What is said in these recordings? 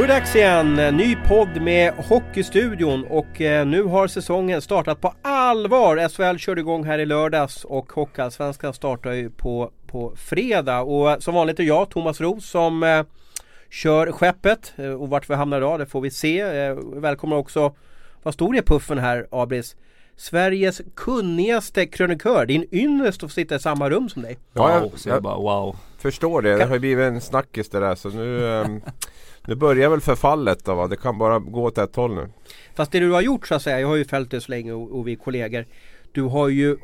Då är det dags igen, ny podd med Hockeystudion och eh, nu har säsongen startat på allvar. SHL körde igång här i lördags och Hockeyallsvenskan startar ju på, på fredag. Och som vanligt är jag, Thomas Roos, som eh, kör skeppet. Eh, och vart vi hamnar idag, det får vi se. Eh, välkommen också, vad stor är puffen här Abris? Sveriges kunnigaste krönikör. Det är en ynnest att sitta i samma rum som dig. Ja, jag, Wow, säger jag bara wow. förstår det. Det har ju blivit en snackis det där så nu, ehm, nu börjar väl förfallet då va? Det kan bara gå åt ett håll nu. Fast det du har gjort så att säga, jag har ju följt det så länge och, och vi kollegor. Du har ju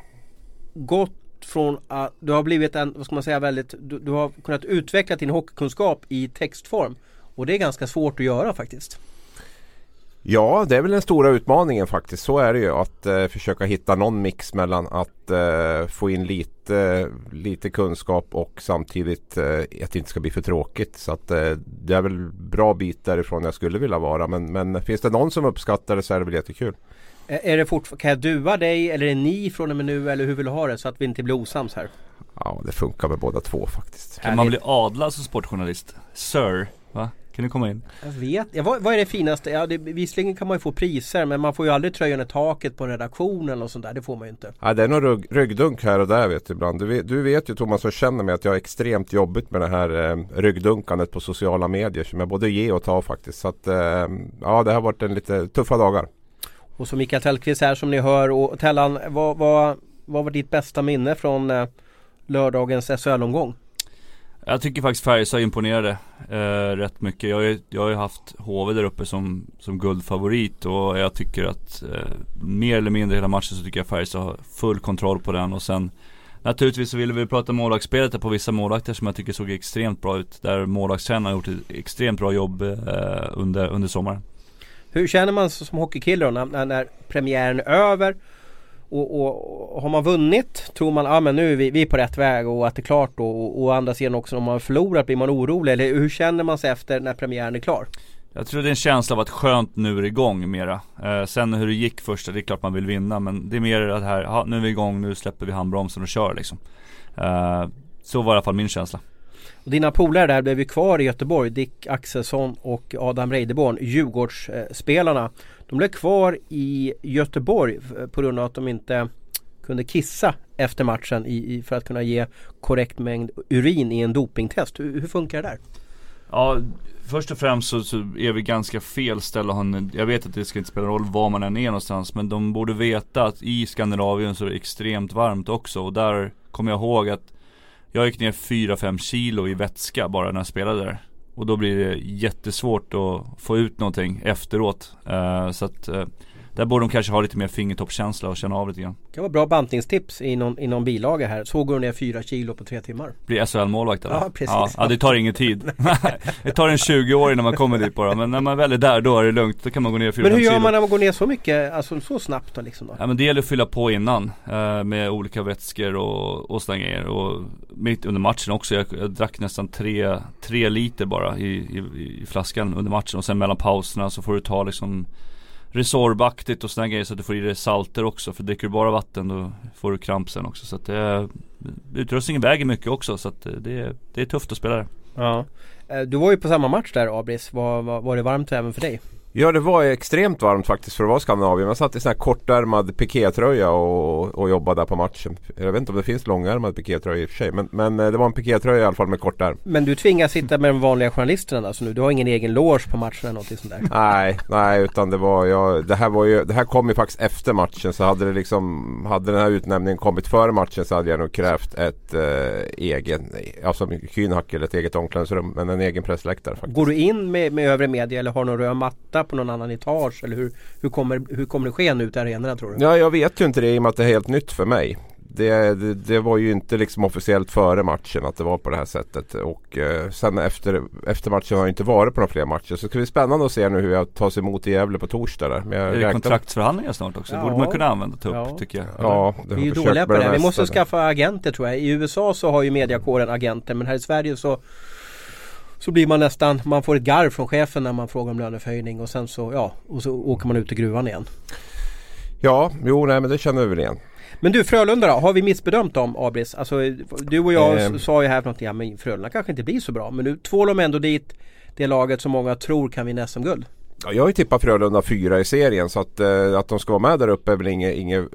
gått från att du har blivit en, vad ska man säga, väldigt, du, du har kunnat utveckla din hockeykunskap i textform. Och det är ganska svårt att göra faktiskt. Ja, det är väl den stora utmaningen faktiskt. Så är det ju. Att eh, försöka hitta någon mix mellan att eh, få in lite, lite kunskap och samtidigt eh, att det inte ska bli för tråkigt. Så att eh, det är väl bra bit därifrån jag skulle vilja vara. Men, men finns det någon som uppskattar det så är det väl jättekul. Är det kan jag dua dig eller är ni från och med nu eller hur vill du ha det så att vi inte blir osams här? Ja, det funkar med båda två faktiskt. Kan man bli adlad som sportjournalist? Sir, va? Kan du komma in? Jag vet ja, vad, vad är det finaste? Ja, det, visserligen kan man ju få priser men man får ju aldrig tröjan i taket på en redaktion och sånt där. Det får man ju inte. Ja, det är nog rygg, ryggdunk här och där vet du ibland. Du vet, du vet ju Thomas som känner mig att jag har extremt jobbigt med det här eh, ryggdunkandet på sociala medier som jag både ger och tar faktiskt. Så att eh, ja, det har varit en lite tuffa dagar. Och så Mikael Tellqvist här som ni hör och Tellan, vad, vad, vad var ditt bästa minne från eh, lördagens SHL-omgång? Jag tycker faktiskt Färjestad imponerade eh, rätt mycket. Jag, har ju- jag har ju haft HV där uppe som, som guldfavorit och jag tycker att eh, mer eller mindre hela matchen så tycker jag Färjestad har full kontroll på den och sen Naturligtvis så ville vi prata målvaktsspelet på vissa målvakter som jag tycker såg extremt bra ut. Där målvaktstränaren har gjort ett extremt bra jobb eh, under, under sommaren. Hur känner man sig som hockeykille då när, när premiären är över? Och, och, och har man vunnit tror man att ah, men nu är vi, vi är på rätt väg och att det är klart då. Och, och andra sidan också om man har förlorat blir man orolig. Eller hur känner man sig efter när premiären är klar? Jag tror det är en känsla av att skönt nu är det igång mera. Eh, sen hur det gick första, det är klart man vill vinna men det är mer det här, ja, nu är vi igång, nu släpper vi handbromsen och kör liksom. Eh, så var i alla fall min känsla. Och dina polare där blev ju kvar i Göteborg. Dick Axelsson och Adam Reideborn, Djurgårdsspelarna. De blev kvar i Göteborg eh, på grund av att de inte kunde kissa efter matchen i, i, för att kunna ge korrekt mängd urin i en dopingtest. Hur, hur funkar det där? Ja, först och främst så, så är vi ganska fel ställe att ha en, Jag vet att det ska inte spela roll var man än är någonstans Men de borde veta att i Skandinavien så är det extremt varmt också och där kommer jag ihåg att jag gick ner 4-5 kilo i vätska bara när jag spelade där. Och då blir det jättesvårt att få ut någonting efteråt. Eh, så att eh, där borde de kanske ha lite mer fingertoppskänsla och känna av lite grann Det kan vara bra bantningstips i någon, i någon bilaga här. Så går du ner 4 kilo på tre timmar. Bli SHL-målvakt eller? Ja, precis. Ja, ja, det tar ingen tid. det tar en 20 år innan man kommer dit bara. Men när man väl är där, då är det lugnt. Då kan man gå ner 4 Men hur gör kilo. man när man går ner så mycket, alltså så snabbt då liksom då? Ja men det gäller att fylla på innan eh, med olika vätskor och, och sådana grejer och mitt under matchen också. Jag, jag drack nästan tre, tre liter bara i, i, i flaskan under matchen och sen mellan pauserna så får du ta liksom Resorbaktigt och sådana grejer så att du får i dig salter också för dricker du bara vatten då får du kramp sen också så att det är, Utrustningen väger mycket också så att eh, det, är- det är tufft att spela där Ja. Eh, du var ju på samma match där Abris. Var, var, var det varmt även för dig? Ja det var extremt varmt faktiskt för att vara Skandinavien. Man satt i sån här kortärmad pikétröja och, och jobbade där på matchen. Jag vet inte om det finns långärmad pikétröja i och för sig. Men, men eh, det var en pikétröja i alla fall med kortärm. Men du tvingas sitta med de vanliga journalisterna alltså nu? Du har ingen egen loge på matchen eller någonting sånt där? Nej, nej utan det var jag, det här var ju, det här kom ju faktiskt efter matchen så hade det liksom, hade den här utnämningen kommit före matchen så hade jag nog krävt ett eh, egen, alltså Kühnhackel, ett eget omklädningsrum, men en egen pressläktare faktiskt. Går du in med, med övrig media eller har du någon röd matta på någon annan etage? Eller hur, hur, kommer, hur kommer det ske nu ute i arenorna tror du? Ja, jag vet ju inte det i och med att det är helt nytt för mig. Det, det, det var ju inte liksom officiellt före matchen att det var på det här sättet. Och eh, sen efter, efter matchen har jag inte varit på några fler matcher. Så det ska bli spännande att se nu hur jag tas emot i Gävle på torsdag där. Men jag Är det räknar- kontraktsförhandlingar snart också? Ja. borde man kunna använda ta upp Ja. tycker jag Ja, det Vi är dåliga på det. Vi mesta måste skaffa agenter tror jag. I USA så har ju mediakåren agenter men här i Sverige så så blir man nästan, man får ett garv från chefen när man frågar om löneförhöjning och sen så, ja, och så åker man ut i gruvan igen. Ja, jo nej men det känner vi väl igen. Men du Frölunda då, har vi missbedömt dem Abris? Alltså du och jag s- sa ju här för någonting, ja men Frölunda kanske inte blir så bra men nu tvålar de ändå dit det laget som många tror kan vinna SM-guld. Ja, jag har ju tippat Frölunda fyra i serien så att, eh, att de ska vara med där uppe är väl inget, inget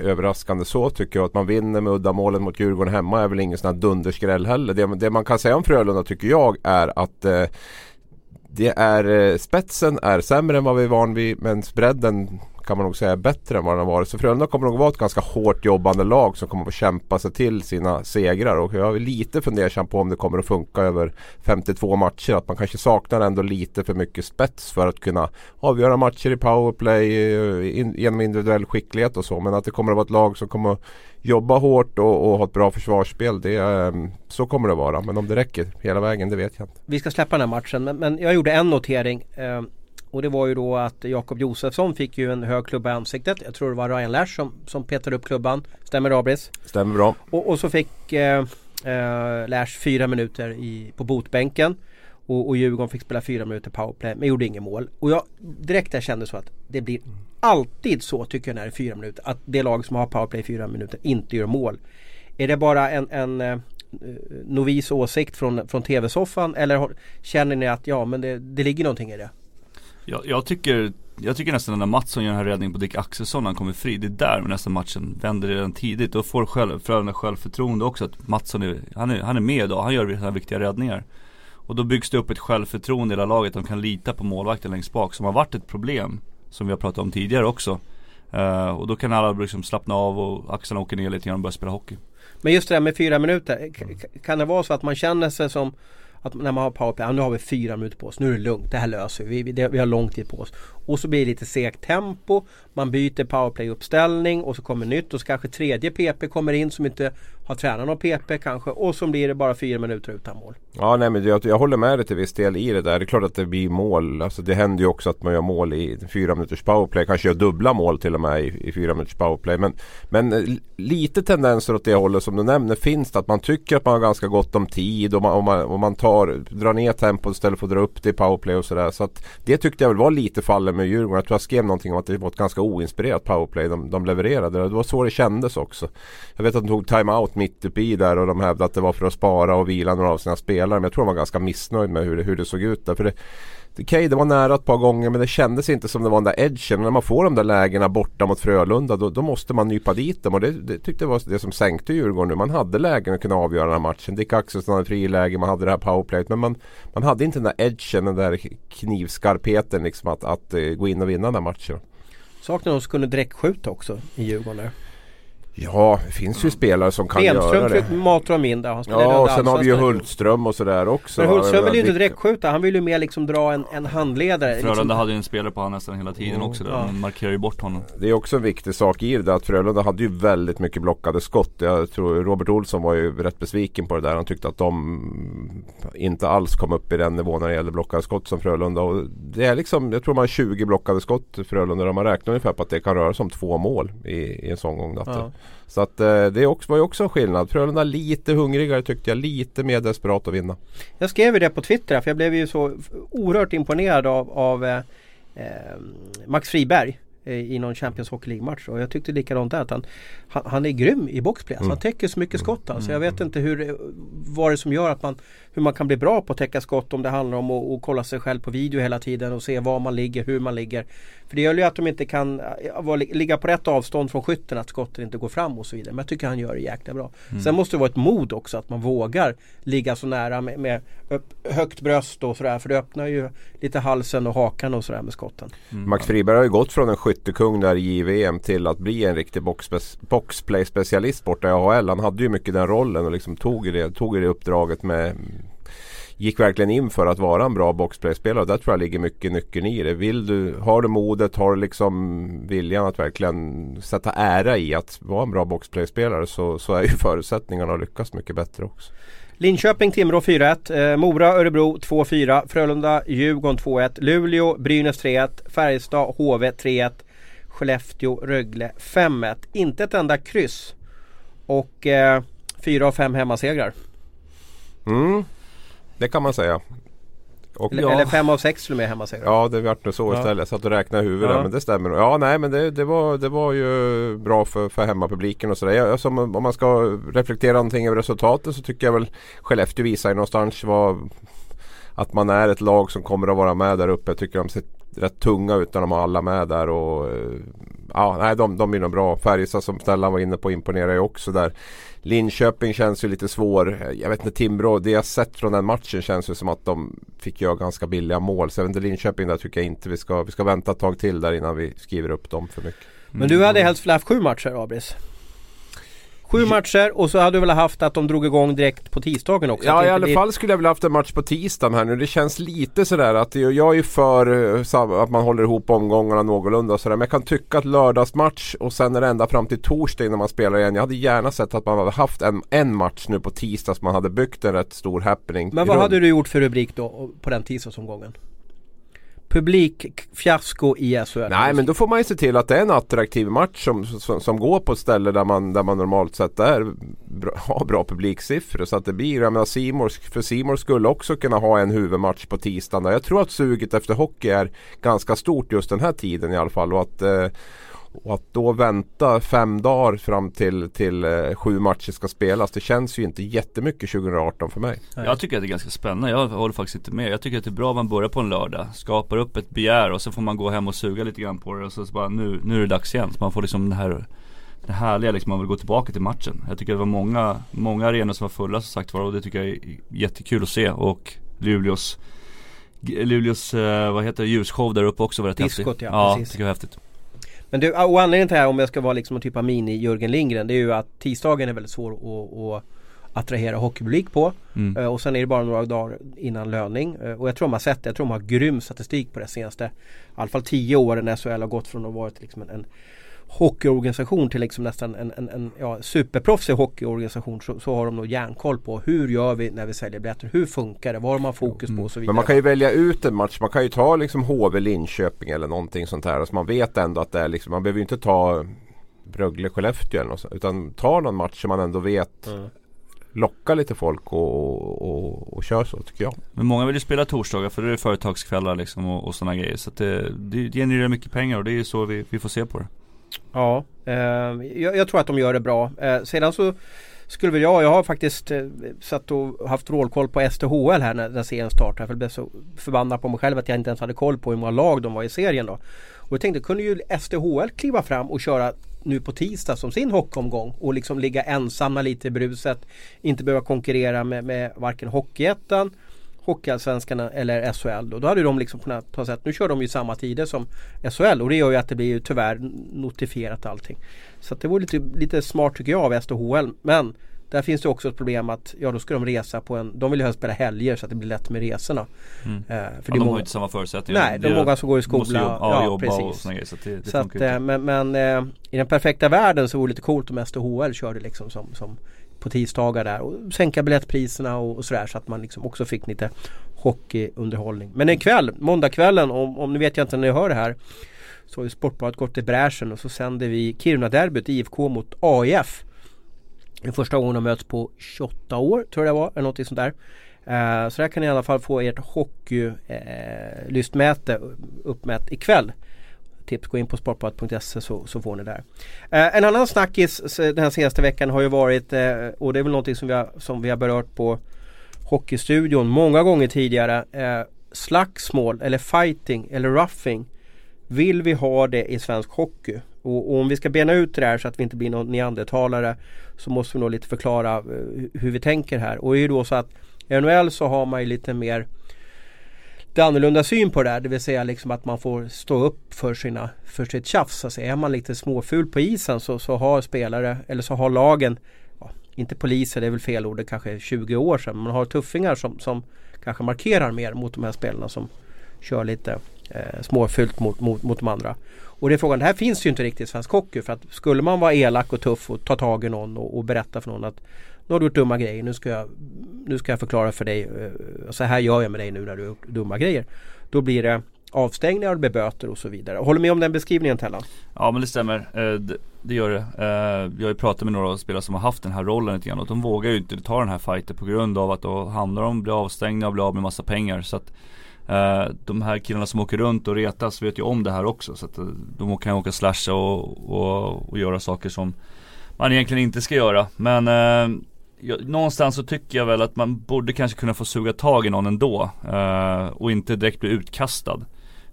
överraskande så tycker jag. Att man vinner med uddamålen mot Djurgården hemma är väl ingen sån här dunderskräll heller. Det, det, man kan säga om Frölunda tycker jag är att eh, det är eh, spetsen är sämre än vad vi är van vid men bredden kan man nog säga är bättre än vad den har varit. Så Frölunda kommer nog vara ett ganska hårt jobbande lag som kommer att få kämpa sig till sina segrar. Och jag är lite fundersam på om det kommer att funka över 52 matcher. Att man kanske saknar ändå lite för mycket spets för att kunna avgöra matcher i powerplay eh, in, genom individuell skicklighet och så. Men att det kommer att vara ett lag som kommer att jobba hårt och, och ha ett bra försvarsspel. Det, um, så kommer det vara. Men om det räcker hela vägen det vet jag inte. Vi ska släppa den här matchen men, men jag gjorde en notering. Eh, och det var ju då att Jakob Josefsson fick ju en hög klubba i ansiktet. Jag tror det var Ryan Lash som, som petade upp klubban. Stämmer det Abris? Stämmer bra. Och, och så fick eh, eh, Lash fyra minuter i, på botbänken. Och, och Djurgården fick spela fyra minuter powerplay men gjorde inget mål. Och jag direkt jag kände så att det blir alltid så tycker jag när det är fyra minuter. Att det lag som har powerplay i fyra minuter inte gör mål. Är det bara en, en eh, novis åsikt från, från tv-soffan eller känner ni att ja men det, det ligger någonting i det? Jag, jag, tycker, jag tycker nästan när Mattsson gör den här räddningen på Dick Axelsson när han kommer fri. Det är där med nästan matchen vänder redan tidigt. Då får själv, Frölunda självförtroende också att Mattsson är, han är, han är med idag. Han gör här viktiga räddningar. Och då byggs det upp ett självförtroende i hela laget. De kan lita på målvakten längst bak som har varit ett problem. Som vi har pratat om tidigare också. Uh, och då kan alla liksom slappna av och axlarna åker ner lite grann och börja spela hockey. Men just det där med fyra minuter. Kan det vara så att man känner sig som att när man har powerplay, ja, nu har vi fyra minuter på oss, nu är det lugnt, det här löser vi. Vi, det, vi har lång tid på oss. Och så blir det lite segt tempo, man byter powerplay uppställning och så kommer nytt och så kanske tredje PP kommer in som inte har tränat någon PP kanske och så blir det bara fyra minuter utan mål. Ja nej men jag, jag håller med dig till viss del i det där. Det är klart att det blir mål. Alltså det händer ju också att man gör mål i fyra minuters powerplay. Kanske gör dubbla mål till och med i, i fyra minuters powerplay. Men, men eh, lite tendenser åt det hållet som du nämner finns det. Att man tycker att man har ganska gott om tid och man, och man, och man tar, drar ner tempot istället för att dra upp det i powerplay och sådär. Så att det tyckte jag väl var lite fallen med Djurgården. Jag tror jag skrev någonting om att det var ett ganska oinspirerat powerplay de, de levererade. Det var så det kändes också. Jag vet att de tog timeout mitt uppe i där och de hävdade att det var för att spara och vila några av sina spelare. Men jag tror de var ganska missnöjd med hur det, hur det såg ut där. För det, Okej, okay, det var nära ett par gånger men det kändes inte som det var den där edgen. När man får de där lägena borta mot Frölunda då, då måste man nypa dit dem. Och det, det tyckte jag var det som sänkte Djurgården nu. Man hade lägen att kunna avgöra den här matchen. Dick Axelsson hade friläge, man hade det här powerplayet. Men man, man hade inte den där edgen, den där knivskarpheten liksom att, att, att gå in och vinna den här matchen. Saknar de som kunde direktskjuta också i Djurgården? Ja, det finns ju spelare som kan Enström göra det. matar de in där. Ja, och sen har vi ju Hultström och sådär också. Men Hultström vill ju inte direktskjuta. Han vill ju mer liksom dra en, en handledare. Frölunda liksom. hade ju en spelare på honom nästan hela tiden mm, också. Där. Ja. Man markerar ju bort honom. Det är också en viktig sak i det att Frölunda hade ju väldigt mycket blockade skott. Jag tror Robert Olsson var ju rätt besviken på det där. Han tyckte att de inte alls kom upp i den nivån när det gäller blockade skott som Frölunda. Och det är liksom, jag tror man har 20 blockade skott Frölunda. Man räknar ungefär på att det kan röra sig om två mål i, i en sån gång. Ja. Så att eh, det också, var ju också en skillnad. Frölunda lite hungrigare tyckte jag. Lite mer desperat att vinna. Jag skrev ju det på Twitter för jag blev ju så oerhört imponerad av, av eh, eh Max Friberg i någon Champions Hockey League-match. Och jag tyckte likadant där. Att han, han, han är grym i boxplay. Alltså, han mm. täcker så mycket skott. Alltså. Jag vet inte hur, vad det är som gör att man, hur man kan bli bra på att täcka skott om det handlar om att kolla sig själv på video hela tiden och se var man ligger, hur man ligger. För det gör ju att de inte kan ligga på rätt avstånd från skytten, att skotten inte går fram och så vidare. Men jag tycker han gör det jäkla bra. Mm. Sen måste det vara ett mod också att man vågar ligga så nära med, med högt bröst och sådär. För det öppnar ju lite halsen och hakan och sådär med skotten. Mm. Max Friberg har ju gått från en skyttekung där i JVM till att bli en riktig boxplay specialist borta i AHL. Han hade ju mycket den rollen och liksom tog det, tog det uppdraget med gick verkligen in för att vara en bra boxplay-spelare. Där tror jag ligger mycket nyckeln i det. Vill du, har du modet, har du liksom viljan att verkligen sätta ära i att vara en bra boxplay-spelare så, så är ju förutsättningarna att lyckas mycket bättre också. Linköping, Timrå 4-1. Eh, Mora, Örebro 2-4. Frölunda, Djurgården 2-1. Luleå, Brynäs 3-1. Färjestad, HV 3-1. Skellefteå, Rögle 5-1. Inte ett enda kryss. Och eh, 4 av 5 hemmasegrar. Mm, det kan man säga. Och, eller, ja. eller fem av sex till och med hemmasegrar. Ja det vart nog så ja. istället. Jag satt och räknade i huvudet ja. men det stämmer. Ja nej men det, det, var, det var ju bra för, för hemmapubliken och sådär. Som, om man ska reflektera någonting över resultatet så tycker jag väl Skellefteå visar ju någonstans vad att man är ett lag som kommer att vara med där uppe. Jag tycker de ser rätt tunga ut när de har alla med där. Och, eh, ja, nej, de, de är nog bra. Färjestad som Stellan var inne på imponerar ju också där. Linköping känns ju lite svår. Jag vet inte Timrå, det jag sett från den matchen känns ju som att de fick göra ganska billiga mål. Så jag vet inte Linköping där tycker jag inte vi ska, vi ska vänta ett tag till där innan vi skriver upp dem för mycket. Men du hade helst velat haft sju matcher Abris? Sju matcher och så hade du väl haft att de drog igång direkt på tisdagen också? Ja i alla fall skulle jag vilja haft en match på tisdagen här nu. Det känns lite sådär att jag är ju för eh, att man håller ihop omgångarna någorlunda och sådär. Men jag kan tycka att lördagsmatch och sen är det ända fram till torsdag innan man spelar igen. Jag hade gärna sett att man hade haft en, en match nu på tisdag så man hade byggt en rätt stor happening. Men vad hade du gjort för rubrik då på den tisdagsomgången? Publikfiasko i SHL. Nej men då får man ju se till att det är en attraktiv match som, som, som går på ett ställe där man, där man normalt sett är, har bra publiksiffror. Så att det blir, jag menar Simor, för Simor skulle också kunna ha en huvudmatch på tisdagen. Jag tror att suget efter hockey är ganska stort just den här tiden i alla fall. Och att eh, och att då vänta fem dagar fram till, till eh, sju matcher ska spelas. Det känns ju inte jättemycket 2018 för mig. Jag tycker att det är ganska spännande. Jag håller faktiskt inte med. Jag tycker att det är bra att man börjar på en lördag. Skapar upp ett begär och så får man gå hem och suga lite grann på det. Och så, så bara nu, nu är det dags igen. Så man får liksom den här det härliga liksom, man vill gå tillbaka till matchen. Jag tycker det var många, många arenor som var fulla som sagt var och det tycker jag är jättekul att se. Och Luleås Luleås, eh, vad heter det, ljusshow där uppe också var rätt Diskot, häftigt. ja, ja precis. tycker jag var häftigt. Men du, och anledningen till det här om jag ska vara liksom en typ av mini-Jörgen Lindgren Det är ju att tisdagen är väldigt svår att, att attrahera hockeypublik på. Mm. Uh, och sen är det bara några dagar innan löning. Uh, och jag tror de har sett det. Jag tror de har grym statistik på det senaste i alla fall tio åren när SHL har gått från att vara liksom en, en hockeyorganisation till liksom nästan en, en, en ja, superproffsig hockeyorganisation så, så har de nog järnkoll på hur gör vi när vi säljer biljetter? Hur funkar det? Vad har man fokus på? Och så vidare. Men man kan ju välja ut en match. Man kan ju ta liksom HV Linköping eller någonting sånt här. Så man vet ändå att det är liksom, man behöver ju inte ta Rögle Skellefteå eller något sånt, Utan ta någon match som man ändå vet mm. Locka lite folk och, och, och kör så tycker jag. Men många vill ju spela torsdagar för det är företagskvällar liksom och, och sådana grejer. Så att det, det genererar mycket pengar och det är ju så vi, vi får se på det. Ja, eh, jag, jag, tror att de gör det bra. Eh, sedan så skulle väl jag, jag har faktiskt eh, satt och haft rålkoll på STHL här när, när serien startade. Jag blev så förbannad på mig själv att jag inte ens hade koll på hur många lag de var i serien då. Och jag tänkte, kunde ju STHL kliva fram och köra nu på tisdag som sin hockeyomgång och liksom ligga ensamma lite i bruset. Inte behöva konkurrera med, med varken Hockeyettan Hockeyallsvenskan eller SHL då, då hade de liksom kunnat ta sätt, nu kör de ju samma tider som SHL och det gör ju att det blir ju tyvärr notifierat allting. Så att det vore lite, lite smart tycker jag av SHL men där finns det också ett problem att ja då ska de resa på en De vill ju helst spela helger så att det blir lätt med resorna. Mm. Eh, för ja, de många, har ju inte samma förutsättningar. Nej, det är många som går i skola. Jobba, ja, jobba precis. och såna grejer. Så, det, det så att, eh, men, men eh, i den perfekta världen så vore det lite coolt om SHL körde liksom som, som på tisdagar där och sänka biljettpriserna och, och sådär så att man liksom också fick lite hockeyunderhållning. Men ikväll, måndagskvällen, om, om ni vet jag inte när ni hör det här så har ju Sportbladet gått i bräschen och så sänder vi Kiruna-derbyt IFK mot AIF. Det är första gången de möts på 28 år tror jag det var, eller något sånt där. Eh, så där kan ni i alla fall få ert hockeylystmäte eh, uppmätt ikväll tips, gå in på sportbladet.se så, så får ni där. Eh, en annan snackis den här senaste veckan har ju varit, eh, och det är väl någonting som vi har, som vi har berört på Hockeystudion många gånger tidigare. Eh, slagsmål eller fighting eller roughing. Vill vi ha det i svensk hockey? Och, och, om vi ska bena ut det här så att vi inte blir någon neandertalare så måste vi nog lite förklara eh, hur vi tänker här. Och det är ju då så att i NHL så har man ju lite mer lite annorlunda syn på det där. Det vill säga liksom att man får stå upp för, sina, för sitt tjafs. Alltså är man lite småful på isen så, så har spelare eller så har lagen ja, inte poliser, det är väl fel ord, det kanske är 20 år sedan. Man har tuffingar som, som kanske markerar mer mot de här spelarna som kör lite eh, småfult mot, mot, mot de andra. Och det är frågan, det här finns ju inte riktigt i svensk hockey. För att skulle man vara elak och tuff och ta tag i någon och, och berätta för någon att nu har du gjort dumma grejer, nu ska jag, nu ska jag förklara för dig, eh, så här gör jag med dig nu när du har gjort dumma grejer. Då blir det avstängningar, det blir böter och så vidare. Håller med om den beskrivningen Tellan? Ja men det stämmer, eh, det, gör det. Eh, jag har ju pratat med några spelare som har haft den här rollen lite grann och de vågar ju inte ta den här fighten på grund av att då hamnar de, blir avstängda och blir av med massa pengar. Så att de här killarna som åker runt och retas vet ju om det här också. Så att de kan åka slasha och, och, och göra saker som man egentligen inte ska göra. Men jag, någonstans så tycker jag väl att man borde kanske kunna få suga tag i någon ändå. Uh, och inte direkt bli utkastad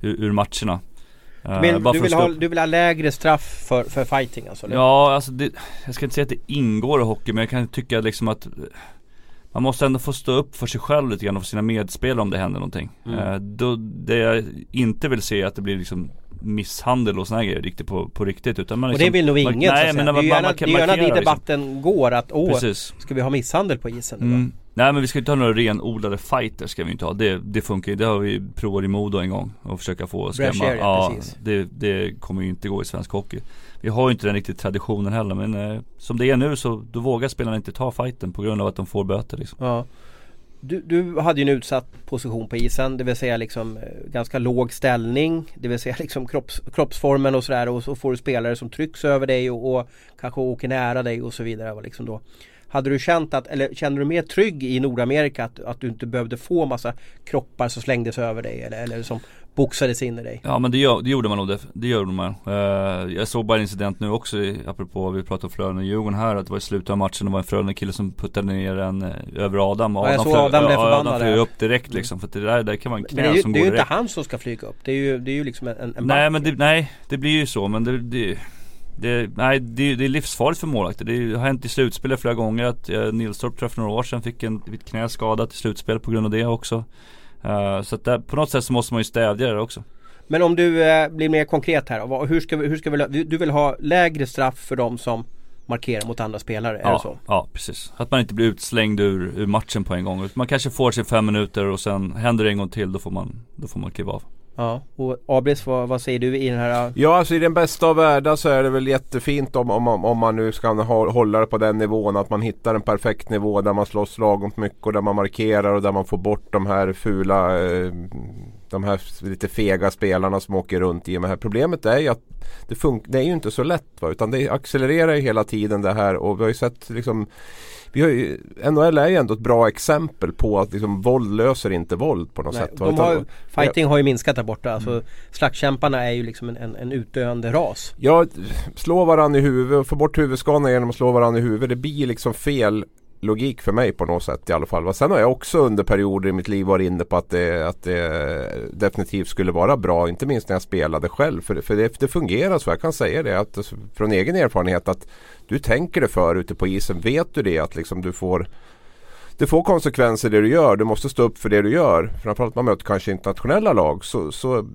ur, ur matcherna. Uh, Men, du, vill ha, du vill ha lägre straff för, för fighting alltså? Eller? Ja, alltså det, jag ska inte säga att det ingår i hockey men jag kan tycka liksom att man måste ändå få stå upp för sig själv lite grann och för sina medspelare om det händer någonting. Mm. Uh, då, det jag inte vill se är att det blir liksom misshandel och sådana grejer riktigt på, på riktigt utan man liksom, Och det vill nog inget man, nej, men Det är gärna, det är gärna dit debatten liksom. går att åh, Precis. ska vi ha misshandel på isen mm. Nej men vi ska inte ha några renodlade fighters ska vi inte ha. Det, det funkar ju. Det har vi provat i Modo en gång. Och försöka få skrämma. Area, ja, precis. Det, det kommer ju inte gå i svensk hockey. Vi har ju inte den riktigt traditionen heller men eh, som det är nu så då vågar spelarna inte ta fighten på grund av att de får böter liksom. Ja. Du, du hade ju en utsatt position på isen, det vill säga liksom eh, ganska låg ställning, det vill säga liksom kropps, kroppsformen och sådär och så får du spelare som trycks över dig och, och kanske åker nära dig och så vidare. Liksom då. Hade du känt att, eller kände du mer trygg i Nordamerika att, att du inte behövde få massa kroppar som slängdes över dig eller, eller som boxades in i dig? Ja men det, gör, det gjorde man nog, det, det gjorde man. Uh, jag såg bara en incident nu också, apropå vi pratade om Frölunda och Djurgården här, att det var i slutet av matchen, det var en Frölunda-kille som puttade ner en uh, över Adam. Och ja, Adam, flög, Adam blev förbannad. Adam flög upp direkt liksom, för det där, där kan man knä Men det är ju, som det är ju inte han som ska flyga upp, det är ju, det är ju liksom en, en Nej men det, nej, det blir ju så, men det, det det, nej, det, det är livsfarligt för målvakter. Det har hänt i slutspelet flera gånger att eh, Nilstorp tror jag för några år sedan fick en, ett knä skadat i slutspel på grund av det också. Uh, så att där, på något sätt så måste man ju stävja det också. Men om du eh, blir mer konkret här. Hur ska, hur ska vi, du vill ha lägre straff för de som markerar mot andra spelare? Ja, är det så? ja precis. Att man inte blir utslängd ur, ur matchen på en gång. Man kanske får sig fem minuter och sen händer det en gång till då får man, då får man kliva av. Ja, och Abris vad, vad, säger du i den här? Ja, alltså i den bästa av världar så är det väl jättefint om, om, om man nu ska hålla det på den nivån. Att man hittar en perfekt nivå där man slåss lagom mycket och där man markerar och där man får bort de här fula eh, de här lite fega spelarna som åker runt i. Men här problemet är ju att det, det är ju inte så lätt. Va? Utan det accelererar ju hela tiden det här och vi har ju sett liksom vi har ju, NHL är ju ändå ett bra exempel på att liksom, våld löser inte våld på något Nej, sätt. De har, fighting har ju minskat där borta. Alltså, mm. Slagskämparna är ju liksom en, en, en utdöende ras. Ja, slå varandra i huvudet, få bort huvudskadorna genom att slå varandra i huvudet. Det blir liksom fel logik för mig på något sätt i alla fall. Sen har jag också under perioder i mitt liv varit inne på att det, att det definitivt skulle vara bra. Inte minst när jag spelade själv. För, för det, det fungerar så. Jag kan säga det att, från egen erfarenhet att du tänker det för ute på isen. Vet du det att liksom du får det får konsekvenser det du gör. Du måste stå upp för det du gör. Framförallt man möter kanske internationella lag. Så, så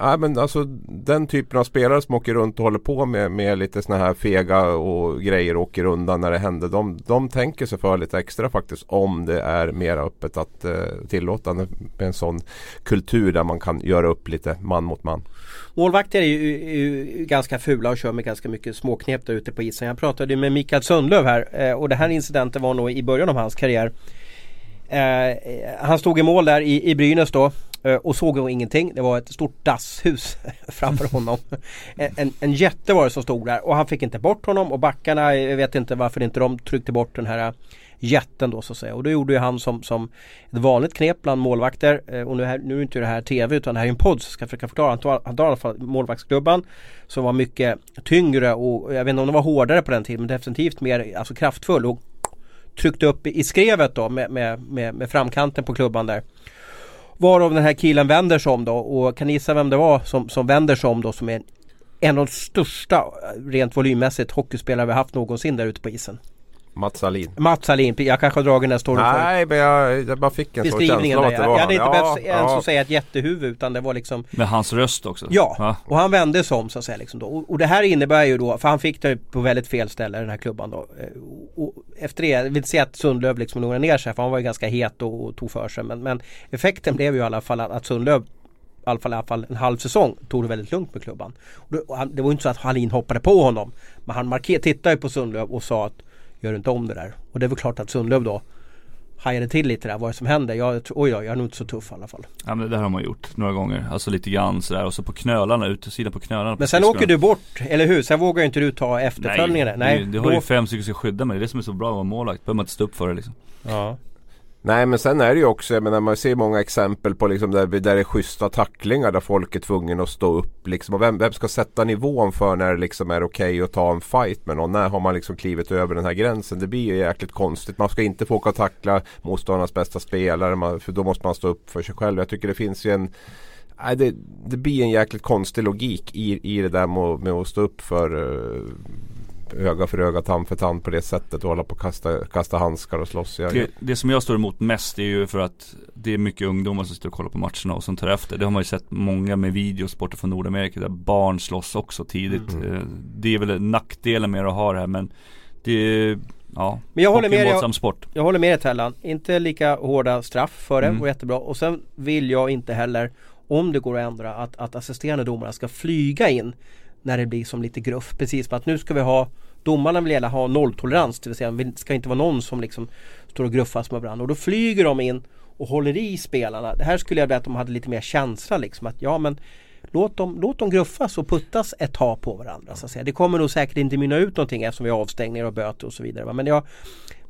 Nej men alltså den typen av spelare som åker runt och håller på med, med lite sådana här fega och grejer och åker undan när det händer. De, de tänker sig för lite extra faktiskt om det är mer öppet att eh, tillåta med en sån kultur där man kan göra upp lite man mot man. Målvakter är ju, är ju ganska fula och kör med ganska mycket småknep där ute på isen. Jag pratade med Mikael Sundlöv här eh, och det här incidenten var nog i början av hans karriär. Eh, han stod i mål där i, i Brynäs då Eh, och såg då ingenting. Det var ett stort dasshus framför honom. En, en jätte var det som stod där och han fick inte bort honom och backarna, jag vet inte varför inte de tryckte bort den här eh, jätten då så att säga. Och då gjorde ju han som, som ett vanligt knep bland målvakter. Eh, och nu, här, nu är inte det här TV utan det här är en podd så ska jag försöka förklara. Han tar, han tar i alla fall målvaktsklubban som var mycket tyngre och jag vet inte om den var hårdare på den tiden men definitivt mer alltså kraftfull. Och tryckte upp i skrevet då med, med, med, med framkanten på klubban där. Varav den här killen vänder sig om då och kan ni gissa vem det var som, som vänder sig om då som är en, en av de största eh, rent volymmässigt hockeyspelare vi haft någonsin där ute på isen. Mats Alin. Mats Alin, jag kanske har dragit den här storyn Nej men jag, jag bara fick en sån känsla av att det var Jag hade inte ja, behövt ens ja. säga ett jättehuvud utan det var liksom Med hans röst också? Ja, ja. och han vände sig om så att säga liksom då. Och, och, det här innebär ju då, för han fick det på väldigt fel ställe den här klubban då. Eh, och efter det, jag vill inte säga att Sundlöv liksom lugnade ner sig för han var ju ganska het och, och tog för sig men, men effekten blev ju i alla fall att, att Sundlöv i alla fall, i alla fall en halv säsong tog det väldigt lugnt med klubban. Och det, och han, det var inte så att Hallin hoppade på honom. Men han marker, tittade ju på Sundlöv och sa att Gör inte om det där. Och det är väl klart att Sundlöv då hajade till lite där vad är som händer. Jag, oj då, jag är nog inte så tuff i alla fall. Ja men det där har man gjort några gånger. Alltså lite grann sådär och så på knölarna, utsidan på knölarna. Men sen åker du bort, eller hur? Sen vågar ju inte du ta efterföljningen. Nej, Nej det, det har ju fem stycken som ska skydda mig. Det är det som är så bra att vara målvakt. behöver man inte stå upp för det liksom. Ja. Nej men sen är det ju också, jag menar, man ser många exempel på liksom där, där det är schyssta tacklingar där folk är tvungna att stå upp. Liksom. Och vem, vem ska sätta nivån för när det liksom är okej okay att ta en fight med någon? När har man liksom klivit över den här gränsen? Det blir ju jäkligt konstigt. Man ska inte få åka och tackla motståndarnas bästa spelare man, för då måste man stå upp för sig själv. Jag tycker det finns ju en Nej, det, det blir en jäkligt konstig logik i, i det där med, med att stå upp för eh, öga för öga, tand för tand på det sättet och hålla på och kasta, kasta handskar och slåss. Det, det, som jag står emot mest är ju för att det är mycket ungdomar som står och kollar på matcherna och som tar efter. Det har man ju sett många med videos borta från Nordamerika där barn slåss också tidigt. Mm. Eh, det är väl nackdelen med att ha det här men det är Ja, men jag håller med jag, jag håller med dig Tellan. Inte lika hårda straff för det, mm. och jättebra. Och sen vill jag inte heller, om det går att ändra, att, att assisterande domare ska flyga in när det blir som lite gruff. Precis som att nu ska vi ha Domarna vill gärna ha nolltolerans, det vill säga det ska inte vara någon som liksom står och gruffas med varandra. Och då flyger de in och håller i spelarna. Det här skulle jag vilja att de hade lite mer känsla liksom. Att ja men låt dem, låt dem gruffas och puttas ett tag på varandra. Så att säga. Det kommer nog säkert inte mynna ut någonting eftersom vi har avstängningar och böter och så vidare. Men jag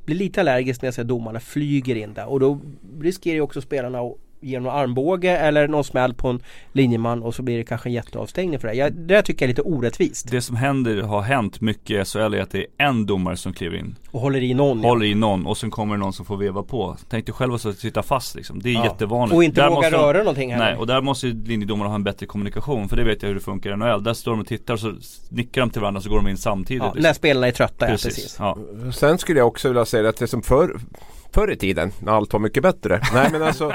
blir lite allergisk när jag ser domarna flyger in där och då riskerar ju också spelarna att ger någon armbåge eller någon smäll på en linjeman och så blir det kanske en jätteavstängning för det. Jag, det där tycker jag är lite orättvist. Det som händer, har hänt mycket i SHL är att det är en domare som kliver in. Och håller i någon. Håller ja. i någon och sen kommer det någon som får veva på. Tänk dig själv att sitta fast liksom. Det är ja. jättevanligt. Och inte där våga röra någonting heller. Nej, och där måste linjedomarna ha en bättre kommunikation. För det vet jag hur det funkar i NHL. Där står de och tittar och så nickar de till varandra så går de in samtidigt. Ja, liksom. När spelarna är trötta, precis. ja precis. Ja. Sen skulle jag också vilja säga att det som förr förr i tiden när allt var mycket bättre. Nej men alltså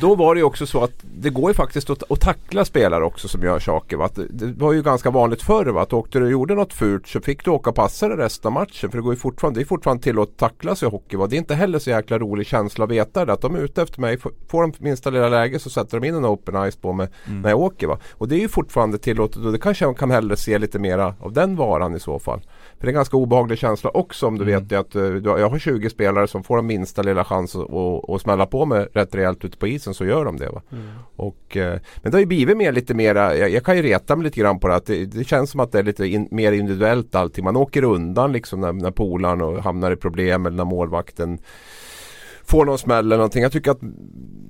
Då var det ju också så att det går ju faktiskt att, att tackla spelare också som gör saker. Va? Det var ju ganska vanligt förr va? att åkte du och gjorde något fult så fick du åka och passa dig resten av matchen. För det, går ju fortfarande, det är fortfarande tillåtet att tackla sig i hockey. Va? Det är inte heller så jäkla rolig känsla att veta det. Att de är ute efter mig. Får de minsta lilla läge så sätter de in en open ice på mig mm. när jag åker. Va? Och det är ju fortfarande tillåtet och det kanske man kan hellre se lite mera av den varan i så fall. För det är en ganska obehaglig känsla också om du mm. vet att uh, jag har 20 spelare som får den minsta lilla chans att, att, att smälla på mig rätt rejält ute på isen så gör de det. Va? Mm. Och, uh, men det har ju blivit mer lite mera, jag, jag, kan ju reta mig lite grann på det att det, det känns som att det är lite in, mer individuellt allting. Man åker undan liksom när, när polaren och hamnar i problem eller när målvakten får någon smäll eller någonting. Jag tycker att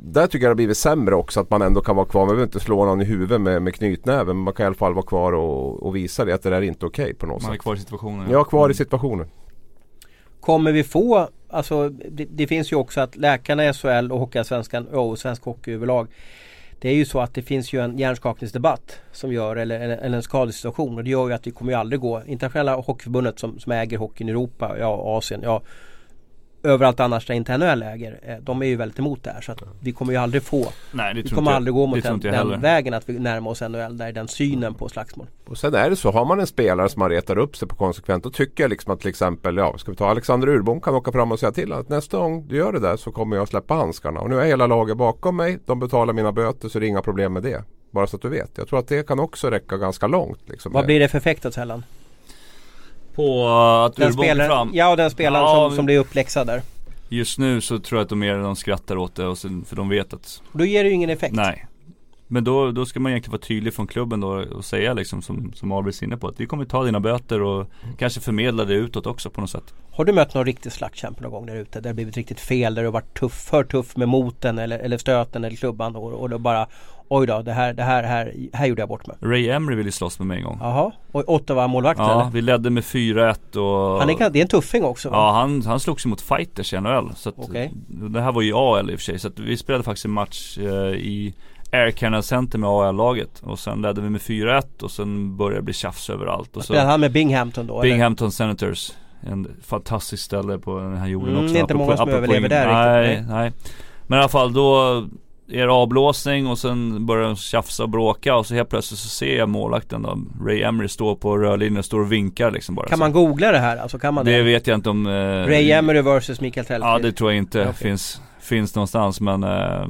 där tycker jag det har blivit sämre också att man ändå kan vara kvar. Man behöver inte slå någon i huvudet med, med knytnäven. Men man kan i alla fall vara kvar och, och visa det att det där är inte okej okay på något man sätt. Man är kvar i situationen. Ja, kvar mm. i situationen. Kommer vi få, alltså det, det, finns ju också att läkarna i SHL och Hockeyallsvenskan och svensk hockey överlag det är ju så att det finns ju en hjärnskakningsdebatt som gör, eller, eller en skadesituation och det gör ju att vi kommer ju aldrig gå, internationella hockeyförbundet som, som äger hockeyn i Europa, ja Asien, ja överallt annars där inte NHL äger. Eh, de är ju väldigt emot det här så att vi kommer ju aldrig få Nej, Vi kommer aldrig gå mot den, den vägen att vi närmar oss NHL. Där är den synen på slagsmål. Och sen är det så, har man en spelare som man retar upp sig på konsekvent då tycker jag liksom att till exempel, ja ska vi ta Alexander Urbom kan åka fram och säga till att nästa gång du gör det där så kommer jag släppa handskarna. Och nu är hela laget bakom mig, de betalar mina böter så det är inga problem med det. Bara så att du vet. Jag tror att det kan också räcka ganska långt. Liksom. Vad blir det för effekt åt Hellan? På att den spelaren, fram? Ja den spelaren ja, som, som blir uppläxad där. Just nu så tror jag att de mer de skrattar åt det och sen, för de vet att Då ger det ju ingen effekt Nej Men då, då ska man egentligen vara tydlig från klubben då och säga liksom som, som Albrecht inne på att vi kommer ta dina böter och mm. kanske förmedla det utåt också på något sätt Har du mött någon riktig slaktkämpe någon gång där ute? Där det blivit riktigt fel, där du varit tuff, för tuff med moten eller, eller stöten eller klubban och, och då bara Oj då, det här, det här, här, här gjorde jag bort mig. Ray Emery ville slåss med mig en gång. Jaha, och Ottawa-målvakten Ja, eller? vi ledde med 4-1 och Han är, det är en tuffing också va? Ja, han, han slogs mot fighters i NHL. Så att, okay. Det här var ju AL i och för sig, så att vi spelade faktiskt en match eh, i Air Canada Center med AL-laget och sen ledde vi med 4-1 och sen började det bli tjafs överallt. Och så spelade han med Binghamton då? Binghamton eller? Senators. En fantastisk ställe på den här jorden mm, också. Det är inte många som överlever där nej, riktigt. Nej, nej. Men i alla fall då er avblåsning och sen börjar de tjafsa och bråka och så helt plötsligt så ser jag målvakten då Ray Emery står på rörlinjen och står och vinkar liksom bara Kan så. man googla det här? Alltså kan man det? Det vet jag inte om eh, Ray Emery vs Mikael Tellqvist Ja det tror jag inte okay. finns, finns någonstans men eh,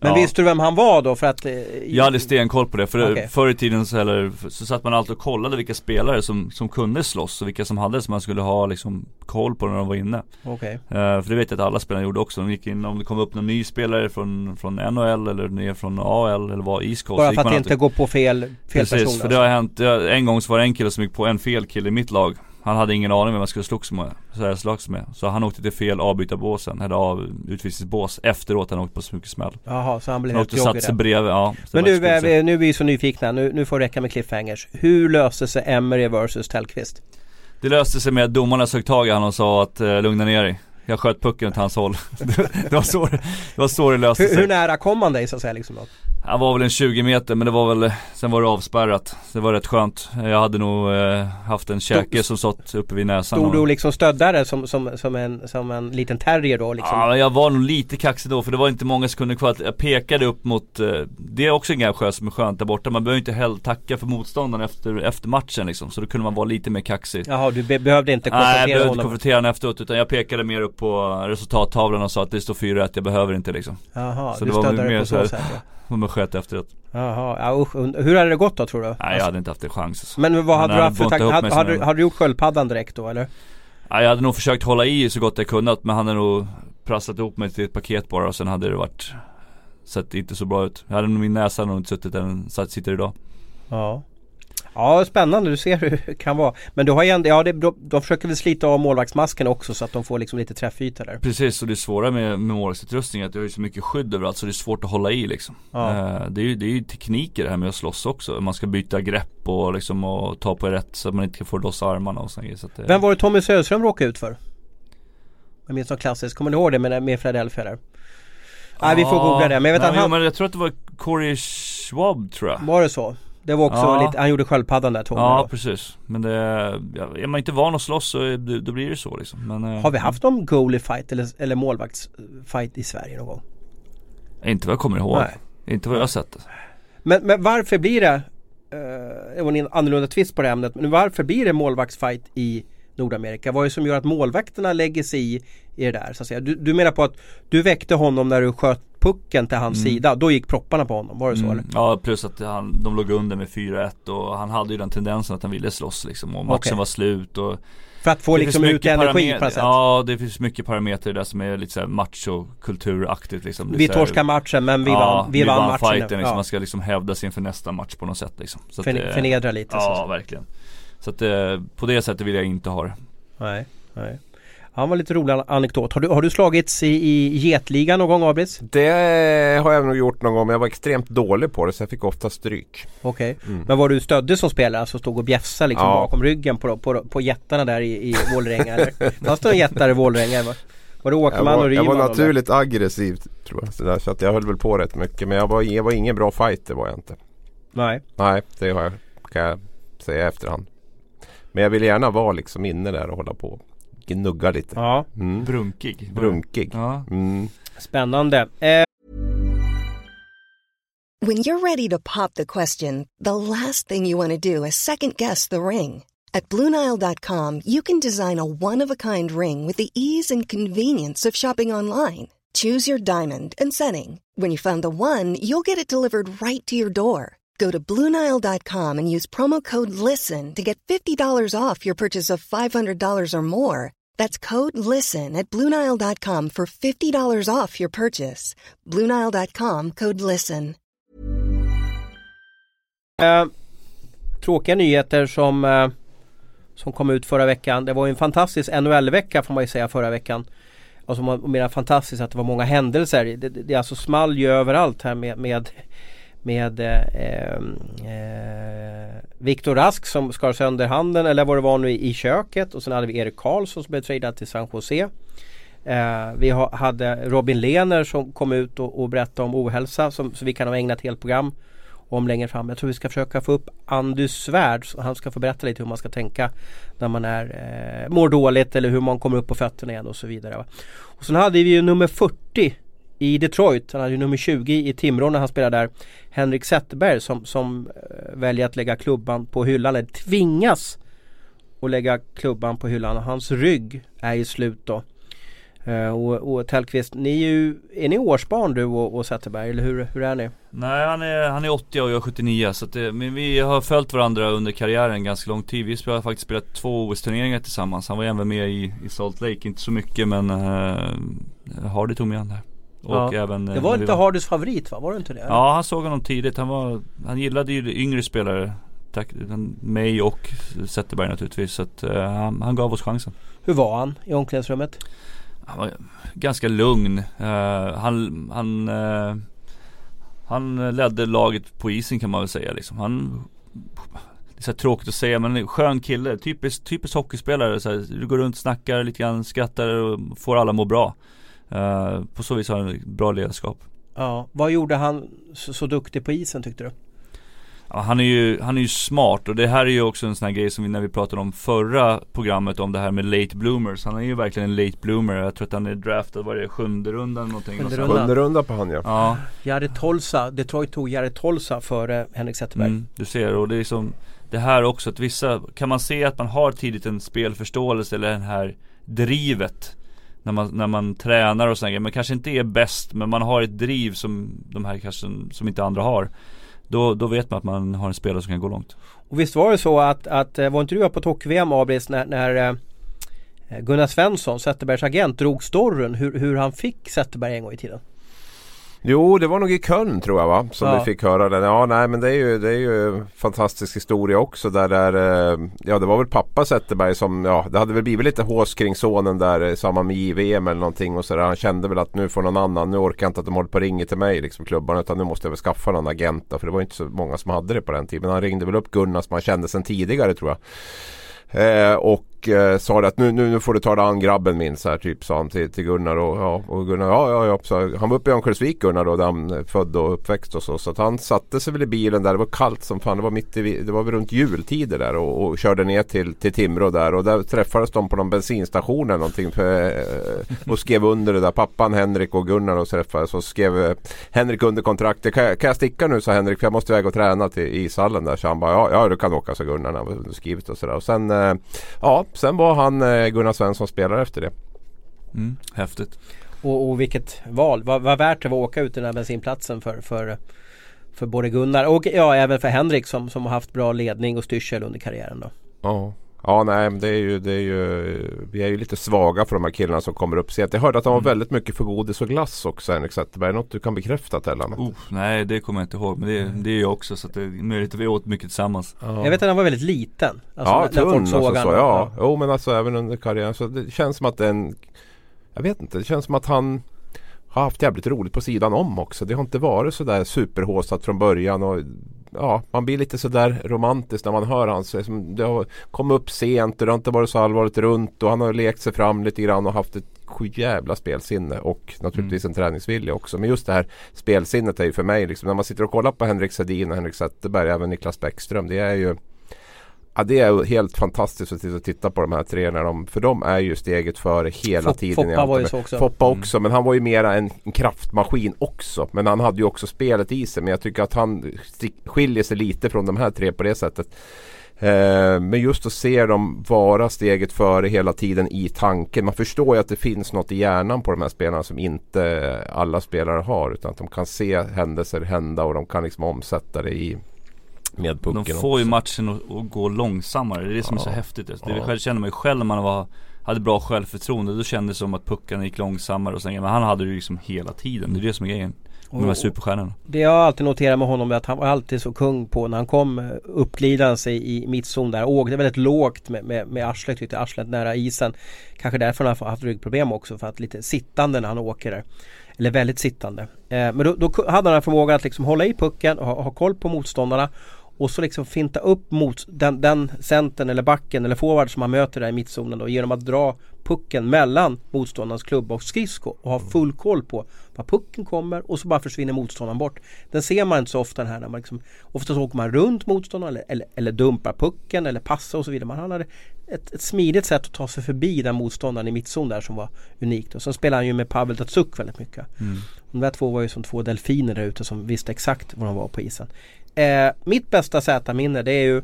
men ja. visste du vem han var då? För att, eh, jag hade stenkoll på det. För okay. förr i tiden så, eller, så satt man alltid och kollade vilka spelare som, som kunde slåss och vilka som hade som man skulle ha liksom koll på när de var inne. Okay. Uh, för det vet jag att alla spelare gjorde också. De gick in, om det kom upp någon ny spelare från, från NHL eller ner från AL eller var East Coast. Bara för att inte gå på fel, fel Precis, person för det har hänt. En gång så var det en kille som gick på en fel kille i mitt lag. Han hade ingen aning vem han skulle slogs med, så slags med. Så han åkte till fel avbytarbåsen, eller av utvisningsbås efteråt han åkte på så mycket smäll. Jaha, så han blev Han helt joggig där. bredvid, ja. Men nu, är nu är vi så nyfikna, nu, nu får det räcka med cliffhangers. Hur löste sig Emery versus Tellqvist? Det löste sig med att domarna sög tag i honom och sa att eh, lugna ner dig. Jag sköt pucken åt hans håll. det, var så, det var så det löste Hur, sig. hur nära kom han dig så att säga liksom då? Han var väl en 20 meter men det var väl, sen var det avspärrat. Det var rätt skönt. Jag hade nog eh, haft en käke som satt uppe vid näsan. Stod du och- liksom stödde det som, som, som, en, som en liten terrier då liksom? Ja, jag var nog lite kaxig då för det var inte många sekunder kvar. Jag pekade upp mot, eh, det är också en sjö som är skönt där borta. Man behöver inte heller tacka för motståndaren efter, efter matchen liksom. Så då kunde man vara lite mer kaxig. Jaha, du be behövde inte Nej jag konfrontera behövde inte honom? konfrontera honom efteråt utan jag pekade mer upp på resultattavlan och sa att det står 4-1, jag behöver inte liksom. Jaha, Så du det var stödde mer på så så sätt ja. Och man sköt efteråt. Jaha, ja, usch, hur hade det gått då tror du? Nej jag hade inte haft en chans. Alltså. Men vad hade du hade haft för tanke? Hade, som hade, hade du gjort sköldpaddan direkt då eller? Ja, jag hade nog försökt hålla i så gott jag kunnat men han hade nog prasslat ihop mig till ett paket bara och sen hade det varit Sett inte så bra ut. Jag hade nog min näsa nog inte suttit där den sitter idag. Ja. Ja, spännande. Du ser hur det kan vara. Men du har ju ändå, ja, det, de, de försöker väl slita av målvaktsmasken också så att de får liksom lite träffyta där. Precis, och det svåra med, med målvaktsutrustning är att det har ju så mycket skydd överallt så det är svårt att hålla i liksom. Ja. Eh, det, är ju, det är ju tekniker det här med att slåss också. Man ska byta grepp och liksom och ta på rätt så att man inte får loss armarna och grejer. Så det, Vem var det Tommy Söderström råkade ut för? Jag minns något klassiskt, kommer ni ihåg det med, med Philadelphia där? Nej vi får googla det men jag vet Nej, att jo, han, men jag tror att det var Corey Schwab tror jag. var det så? Det var också Ja. lite, han gjorde sköldpaddan där Tommy Ja då. precis. Men det, är man inte van att slåss så då blir det så liksom. Men, eh, Har vi haft någon goalie fight eller, eller målvaktsfight i Sverige någon gång? Inte vad jag kommer ihåg. Nej. Inte vad jag har sett. Men, men varför blir det, eh, det var en annorlunda twist på det ämnet, men varför blir det målvaktsfight i Nordamerika? Vad är det som gör att målvakterna lägger sig i, i det där? Så att säga? Du, du menar på att du väckte honom när du sköt pucken till hans Mm. sida, då gick propparna på honom, var det så Mm. eller? Ja plus att han, de låg under med 4-1 och han hade ju den tendensen att han ville slåss liksom och matchen Okej. var slut och För att få Det liksom ut mycket energi på något sätt? Ja det finns mycket parametrar där som är lite såhär machokulturaktigt liksom. Vi så torskar matchen men vi ja, vann, vi vann matchen. fighten liksom. ja. Man ska liksom hävda sig inför nästa match på något sätt liksom. Så att Förne- det- Förnedra lite. så att Ja säga. verkligen. Så att eh, på det sättet vill jag inte ha det. Nej, nej. Han var lite rolig anekdot. Har du, har du slagits i, i getligan någon gång Abris? Det har jag nog gjort någon gång men jag var extremt dålig på det så jag fick ofta stryk. Okej. Mm. Men var du stödde som spelare? Alltså stod och bjäfsade liksom Ja. bakom ryggen på, på, på jättarna där i, i Vålerenga eller? Fanns det några jättar i Vålerenga? Var, var det Jag Åkerman och var, jag Ryman? var naturligt aggressiv tror jag. Så, där, så att jag höll väl på rätt mycket. Men jag var, jag var ingen bra fighter var jag inte. Nej. Nej, det har jag, kan jag säga i efterhand. Men jag vill gärna vara liksom inne där och hålla på och gnugga lite. Ja, Mm. Brunkig. Brunkig. Ja. Mm. spännande. Eh, When you're ready to pop the question, the last thing you want to do is second guess the ring. At Bluenile.com, you can design a one of a kind ring with the ease and convenience of shopping online. Choose your diamond and setting. When you find the one, you'll get it delivered right to your door. Go to Bluenile.com and use promo code LISTEN to get $50 off your purchase of $500 or more. That's code LISTEN at Bluenile.com for $50 off your purchase. Bluenile.com code LISTEN. Uh, tråkiga nyheter som, uh, som kom ut förra veckan. Det var ju en fantastisk NHL-vecka får man ju säga förra veckan. Och som menar fantastiskt att det var många händelser. Det, det, det alltså small ju överallt här med, med med eh, eh, Viktor Rask som skar sönder handen eller vad det var nu i, köket och sen hade vi Erik Karlsson som blev tradad till San Jose. Eh, vi ha, hade Robin Lehner som kom ut och, och berättade om ohälsa som, så vi kan ha ägnat ett helt program om längre fram. Jag tror vi ska försöka få upp Andy Svärd så han ska få berätta lite hur man ska tänka när man är, eh, mår dåligt eller hur man kommer upp på fötterna igen och så vidare. Va? Och sen hade vi ju nummer 40 i Detroit, han hade ju nummer 20 i Timrå när han spelade där. Henrik Zetterberg som, som eh, väljer att lägga klubban på hyllan, eller tvingas att lägga klubban på hyllan. Hans rygg är i slut då. Eh, och, och Tellqvist, ni är ju, är ni årsbarn du och, och Zetterberg eller hur, hur är ni? Nej han är, han är 80 och jag är 79 så att det, men vi har följt varandra under karriären ganska lång tid. Vi har faktiskt spelat två OS-turneringar tillsammans. Han var även med i, i Salt Lake, inte så mycket men uh, Hardy tog med han där. Och Ja. även eh, Det var inte Hardys favorit va? Var det inte det? Ja han såg honom tidigt, han var Han gillade ju yngre spelare tack, mig och Zetterberg naturligtvis. Så att, uh, han, han, gav oss chansen. Hur var han i omklädningsrummet? Han var ganska lugn. Uh, han, han, uh, han ledde laget på isen kan man väl säga liksom. Han det är så tråkigt att säga men skön kille, typisk, typisk hockeyspelare. Så här, du går runt, snackar lite grann, skrattar och får alla må bra. Uh, på så vis har han bra ledarskap. Ja, vad gjorde han så, så duktig på isen tyckte du? Ja, han, är ju, han är ju smart och det här är ju också en sån här grej som vi, när vi pratade om förra programmet om det här med late bloomers. Han är ju verkligen en late bloomer. Jag tror att han är draftad, var det sjunde rundan eller någonting? Sjunde runda. Sjunde runda på han ja. ja. Jari Tolsa, Detroit tog Jari Tolsa före Henrik Zetterberg. Mm, du ser och det är som det här också att vissa, kan man se att man har tidigt en spelförståelse eller det här drivet när man, när man tränar och sådär men kanske inte är bäst men man har ett driv som de här kanske som inte andra har. Då, då vet man att man har en spelare som kan gå långt. Och visst var det så att, att eh, var inte du på tock-VM Abris när, när eh, Gunnar Svensson, Zetterbergs agent, drog storyn hur, hur han fick Zetterberg en gång i tiden? Jo, det var nog i Köln tror jag va? Som Ja. vi fick höra det. Ja, nej men det är ju, det är ju en fantastisk historia också där, där eh, Ja, det var väl pappa Zetterberg som, ja, det hade väl blivit lite hås kring sonen där i samband med JVM eller någonting och så där. Han kände väl att nu får någon annan, nu orkar jag inte att de håller på och ringer till mig liksom klubbarna utan nu måste jag väl skaffa någon agent då, för det var inte så många som hade det på den tiden. Men han ringde väl upp Gunnar som han kände sedan tidigare tror jag. Eh, och eh, sa det att nu, nu, nu får du ta dig an grabben min så här, typ sa han till, till Gunnar och, ja, och Gunnar ja ja ja så Han var uppe i Örnsköldsvik Gunnar då där han eh, född och uppväxt och så. Så att han satte sig väl i bilen där. Det var kallt som fan. Det var mitt i, det var väl runt jultider där och, och körde ner till, till Timrå där. Och där träffades de på någon bensinstation eller någonting. För, eh, och skrev under det där. Pappan Henrik och Gunnar och träffades och skrev eh, Henrik under kontraktet. Kan, jag- kan jag sticka nu sa Henrik för jag måste iväg och träna till ishallen där. Så han bara ja, ja du kan åka sa Gunnar när han skrivit och sådär. Och sen eh, ja, sen var han eh, Gunnar Svensson spelare efter det. Mm, häftigt. Och, och vilket val, vad, vad värt det var att åka ut den här bensinplatsen för, för, för både Gunnar och ja, även för Henrik som, som har haft bra ledning och styrsel under karriären då. Ja. Ja nej det är, ju, det är ju Vi är ju lite svaga för de här killarna som kommer upp sent. Jag hörde att de var Mm. väldigt mycket för godis och glass också Henrik Zetterberg. Något du kan bekräfta Tellan? Oh, nej det kommer jag inte ihåg men det, det är jag också så att det är möjligt att vi åt mycket tillsammans. Ja. Jag vet att han var väldigt liten. Alltså, ja, tunn folk alltså, såg så, han. ja. Jo men alltså även under karriären. Så det känns som att det är en Jag vet inte. Det känns som att han har haft jävligt roligt på sidan om också. Det har inte varit så där superhåsat från början. Och, ja, man blir lite sådär romantisk när man hör hans. det är som- Det har kommit upp sent och det har inte varit så allvarligt runt. Och han har lekt sig fram lite grann och haft ett jävla spelsinne. Och naturligtvis en träningsvilja också. Men just det här spelsinnet är ju för mig liksom. När man sitter och kollar på Henrik Sedin och Henrik Zetterberg. Även Niklas Bäckström. Det är ju Ja, det är helt fantastiskt att titta- på de här tre. När de, för de är ju steget före hela Fop- tiden. Foppa var ju så också. Foppa Mm. också men han var ju mera en, en kraftmaskin också. Men han hade ju också spelet i sig. Men jag tycker att han skiljer sig lite från de här tre på det sättet. Eh, men just att se dem vara steget före hela tiden i tanken. Man förstår ju att det finns något i hjärnan på de här spelarna som inte alla spelare har. Utan att de kan se händelser hända och de kan liksom omsätta det i med pucken De får ju också. matchen att, gå långsammare, det är det som är så Ja. häftigt. Alltså, Det Ja. jag känner mig själv när man var, hade bra självförtroende, då kändes det som att puckarna gick långsammare och så, men han hade det ju liksom hela tiden, det är det som är grejen. Med de här superstjärnorna. Det jag alltid noterat med honom är att han var alltid så kung på när han kom eh, uppglidandes i, mittzon där. Åkte väldigt lågt med, med, med arslet, tyckte arslet nära isen. Kanske därför han har haft ryggproblem också för att lite sittande när han åker där. Eller väldigt sittande. Eh, men då, då hade han förmågan att liksom hålla i pucken och ha, ha koll på motståndarna. Och så liksom finta upp mot den, den centern eller backen eller forward som han möter där i mittzonen då genom att dra pucken mellan motståndarens klubba och skridsko och ha full koll på var pucken kommer och så bara försvinner motståndaren bort. Den ser man inte så ofta den här när man liksom Ofta så åker man runt motståndaren eller, eller, eller dumpar pucken eller passar och så vidare. Man hade ett, ett smidigt sätt att ta sig förbi den motståndaren i mittzon där som var unikt. Och sen spelar han ju med Pavel Datsuk väldigt mycket. De där två var ju som två delfiner där ute som visste exakt var de var på isen. Eh, mitt bästa Z-minne det är ju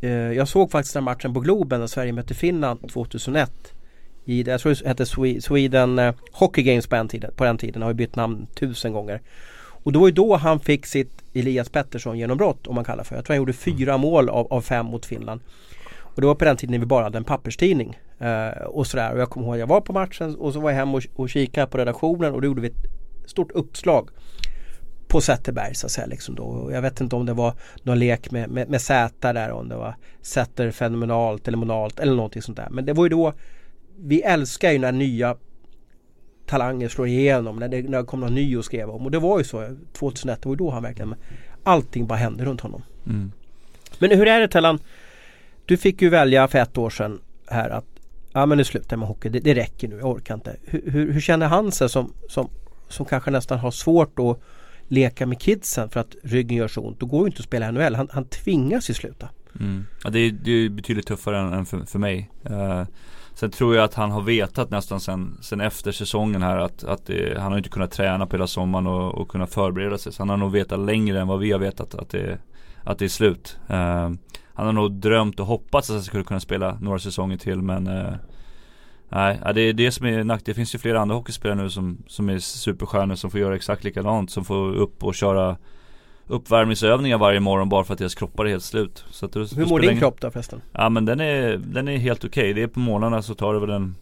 eh, Jag såg faktiskt den matchen på Globen när Sverige mötte Finland 2001 i, det- Jag tror det hette Swe- Sweden eh, Hockey Games på den tiden. På den tiden har ju bytt namn tusen gånger. Och det var ju då han fick sitt Elias Pettersson genombrott om man kallar för. Jag tror han gjorde fyra mål av, av fem mot Finland. Och det var på den tiden när vi bara hade en papperstidning. Eh, och sådär. Och jag kommer ihåg att jag var på matchen och så var jag hem och, och kikade på redaktionen och då gjorde vi ett stort uppslag på Zetterberg så att säga. Liksom då. Jag vet inte om det var någon lek med, med, med Z där om det var Zetter fenomenalt eller monalt eller någonting sånt där. Men det var ju då vi älskar ju när nya talanger slår igenom när det, när det kom någon ny och skrev om. Och det var ju så 2001, det var ju då han verkligen Allting bara hände runt honom. Mm. Men hur är det Tellan? Du fick ju välja för ett år sedan här att Ja men nu slutar jag med hockey, det, det räcker nu, jag orkar inte. Hur, hur, hur, känner han sig som, som, som kanske nästan har svårt att leka med kidsen för att ryggen gör så ont. Då går ju inte att spela NHL. Han, han tvingas ju sluta. Mm. Ja, det, är, det är betydligt tuffare än, än för, för, mig. Uh, sen tror jag att han har vetat nästan sen, sen efter säsongen här att, att det, han har inte kunnat träna på hela sommaren och, och kunna förbereda sig. Så han har nog vetat längre än vad vi har vetat att det, att det är slut. Uh, han har nog drömt och hoppats att han skulle kunna spela några säsonger till men uh, Nej, det är det som är nackdel. Det finns ju flera andra hockeyspelare nu som, som är superstjärnor som får göra exakt likadant. Som får upp och köra uppvärmningsövningar varje morgon bara för att deras kroppar är helt slut. Så att då, Hur mår din kropp då förresten? Ja men den är, den är helt okej. Okay. Det är på morgnarna så tar det väl en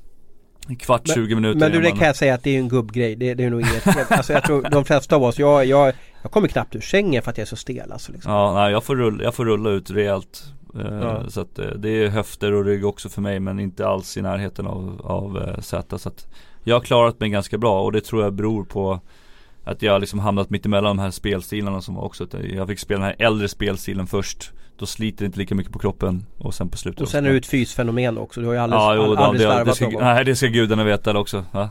en kvart, men, 20 minuter Men du det kan jag säga att det är en gubbgrej. Det, det är nog inget. alltså jag tror de flesta av oss, jag, jag, jag kommer knappt ur sängen för att jag är så stel alltså, liksom. Ja, nej jag får rulla, jag får rulla ut rejält Eh, ja. Så att eh, det är höfter och rygg också för mig men inte alls i närheten av, av eh, Z. Så att jag har klarat mig ganska bra och det tror jag beror på att jag liksom hamnat mitt emellan de här spelstilarna som var också Jag fick spela den här äldre spelstilen först Då sliter det inte lika mycket på kroppen och sen på slutet Och sen är du ett fysfenomen också, du har ju alldeles, ja, jo, aldrig det, det ska, Nej det ska gudarna veta också ja.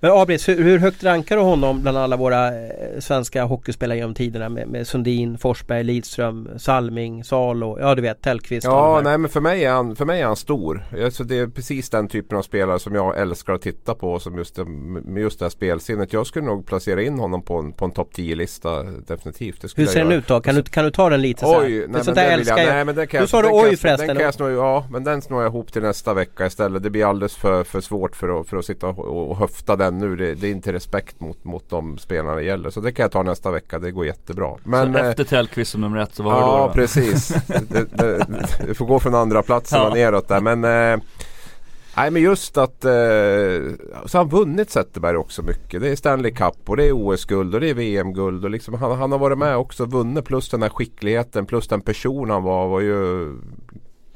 Men Abris, hur, hur, högt rankar du honom bland alla våra eh, svenska hockeyspelare genom tiderna med, med Sundin, Forsberg, Lidström, Salming, Salo, ja du vet Tellqvist Ja nej men för mig är han, för mig är han stor. Alltså, det är precis den typen av spelare som jag älskar att titta på som just det, med just det här spelsinnet. Jag skulle nog placera in honom på en, på en topp 10-lista definitivt. hur ser den ut då? Kan du, kan du ta den lite så Oj, nej, sånt där älskar jag. Nej, men den kan du sa du oj förresten. Den kan jag snå, ja men den snår jag ihop till nästa vecka istället. Det blir alldeles för, för svårt för att, för att sitta och, och höfta den nu. Det, det, är inte respekt mot, mot de spelarna det gäller. Så det kan jag ta nästa vecka. Det går jättebra. Men, så efter Tellqvist som nummer ett så var ja, det då? Ja precis. det, får gå från andra platsen ja. och neråt där. Men eh, Nej men just att eh, så har han vunnit Zetterberg också mycket. Det är Stanley Cup och det är OS-guld och det är VM-guld. Och liksom, han, han, har varit med också vunnit plus den här skickligheten plus den person han var. var ju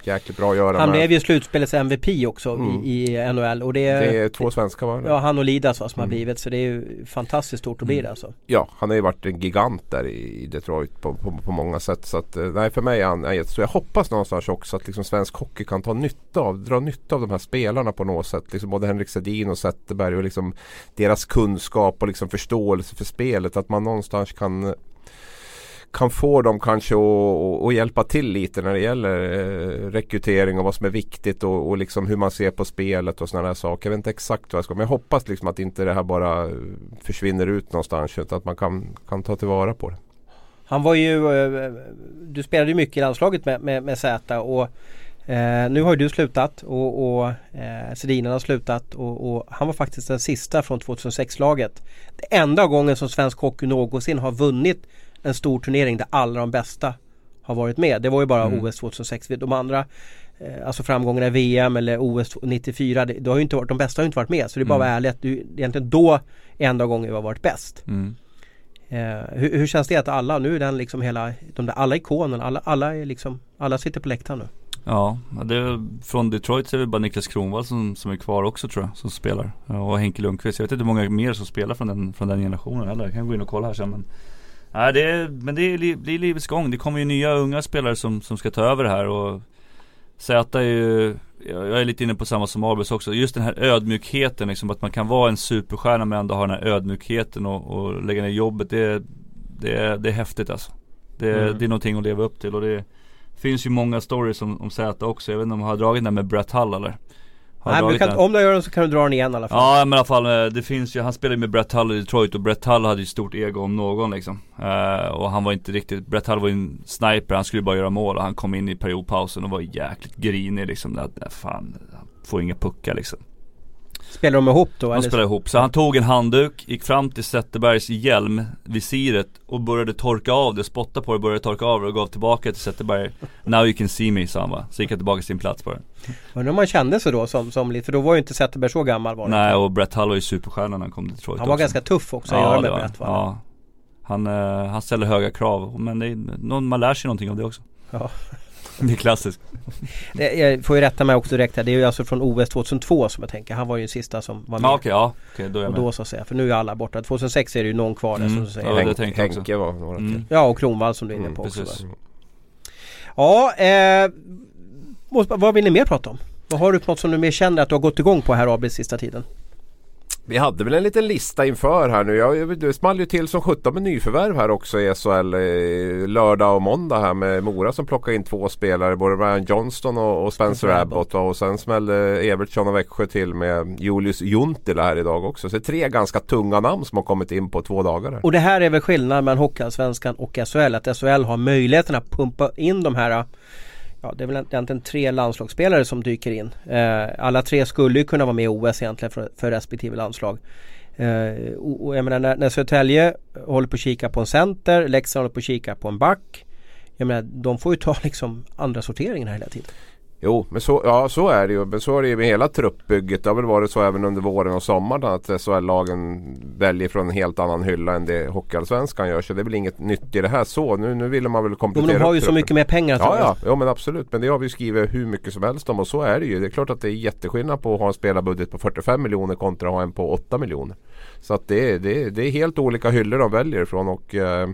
jäkligt bra att göra Han med. blev ju slutspelets MVP också mm. i, i, NHL och det, det är två svenskar va? Ja han och Lidas va, som mm. har blivit så det är ju fantastiskt stort att bli mm. det alltså. Ja han har ju varit en gigant där i Detroit på, på, på många sätt så att eh, nej för mig är han jättestor. Jag hoppas någonstans också att liksom svensk hockey kan ta nytta av, dra nytta av de här spelarna på något sätt. Liksom både Henrik Sedin och Zetterberg och liksom deras kunskap och liksom förståelse för spelet. Att man någonstans kan kan få dem kanske att hjälpa till lite när det gäller eh, rekrytering och vad som är viktigt och, och liksom hur man ser på spelet och sådana där saker. Jag vet inte exakt vad jag ska men jag hoppas liksom att inte det här bara försvinner ut någonstans utan att man kan, kan ta tillvara på det. Han var ju, eh, eh, du spelade ju mycket i landslaget med, med, med Zäta och Eh, nu har ju du slutat och, och eh, Sedinen har slutat och, och, han var faktiskt den sista från 2006-laget. Det enda gången som svensk hockey någonsin har vunnit en stor turnering där alla de bästa har varit med. Det var ju bara mm. OS 2006. De andra eh, Alltså framgångarna i VM eller OS 94 det, det, har ju inte varit, De bästa har ju inte varit med så det är bara mm. att vara ärlig att du, egentligen då enda gången vi har varit bäst. Mm. Eh, hur, hur, känns det att alla, nu är den liksom hela, de där, alla ikonen, alla, alla är liksom, alla sitter på läktaren nu. Ja, det är, från Detroit så är det bara Niklas Kronwall som, som är kvar också tror jag, som spelar. Och Henke Lundqvist. Jag vet inte hur många mer som spelar från den, från den generationen heller. Jag kan gå in och kolla här sen men Nej, det är, men det är, blir livets gång. Det kommer ju nya unga spelare som, som ska ta över det här och Z är ju, jag är lite inne på samma som Abels också. Just den här ödmjukheten liksom, att man kan vara en superstjärna men ändå ha den här ödmjukheten och, och lägga ner jobbet. Det, det, det är häftigt alltså. Det, mm. det är någonting att leva upp till och det finns ju många stories om, om Z också. Jag vet inte om jag har dragit den med Brett Hull eller? Nej, kan, om du gör den så kan du dra den igen i alla fall. Ja men i alla fall, eh, det finns ju, han spelade med Brett Hull i Detroit och Brett Hull hade ju stort ego om någon liksom. Uh, Och han var inte riktigt, Brett Hull var ju en sniper, han skulle bara göra mål och han kom in i periodpausen och var jäkligt grinig liksom, där, fan, han får inga puckar liksom Spelar de ihop då? De eller? spelade ihop, så han tog en handduk, gick fram till Zetterbergs hjälm, visiret och började torka av det, spotta på det, började torka av det och gav tillbaka till Zetterberg Now you can see me sa han va, så gick han tillbaka till sin plats det Undrar om man kände sig då som, som lite, för då var ju inte Zetterberg så gammal var det Nej och Brett Hull var ju superstjärna när han kom till Detroit Han var också. ganska tuff också att ja, göra med Brett va? Ja Han, eh, han ställer höga krav men det är, någon, man lär sig någonting av det också. Ja. Det är klassiskt. Det, jag får ju rätta mig också direkt här. Det är ju alltså från OS 2002 som jag tänker. Han var ju den sista som var med. Ja okej, ja. Okej, då är jag och med. då så att säga. För nu är alla borta. 2006 är det ju någon kvar där Mm. som du säger. Ja, det Henk, tänkte jag också. Henke var några till. Mm. Ja och Kronwall som du är inne Mm, på också. precis. Där. Ja, eh, vad vill ni mer prata om? Vad har du på något som du mer känner att du har gått igång på här AB sista tiden? Vi hade väl en liten lista inför här nu. Jag, det small ju till som 17 med nyförvärv här också i SHL eh, lördag och måndag här med Mora som plockade in två spelare. Både Ryan Johnston och, och Spencer Abbott. Och sen smällde Evertsson och Växjö till med Julius Juntila här idag också. Så det är tre ganska tunga namn som har kommit in på två dagar. Här. Och det här är väl skillnaden mellan Hockeyallsvenskan och SHL. Att SHL har möjligheten att pumpa in de här Ja det är väl egentligen tre landslagsspelare som dyker in. Eh, alla tre skulle ju kunna vara med i OS egentligen för, för respektive landslag. Eh, och, och jag menar när, när Södertälje håller på att kika på en center, Leksand håller på att kika på en back. Jag menar de får ju ta liksom andra sorteringen här hela tiden. Jo, men så, ja, så är det ju. Men så är det ju med hela truppbygget. Det har väl varit så även under våren och sommaren att SHL-lagen väljer från en helt annan hylla än det Hockeyallsvenskan gör. Så det är väl inget nytt i det här så. Nu, nu ville man väl Jo, komplettera men de har ju upp så truppen. mycket mer pengar Ja, ja, ja, men absolut. Men det har vi skrivit hur mycket som helst om och så är det ju. Det är klart att det är jätteskillnad på att ha en spelarbudget på 45 miljoner kontra att ha en på 8 miljoner. Så att det, det, det är helt olika hyllor de väljer ifrån och eh,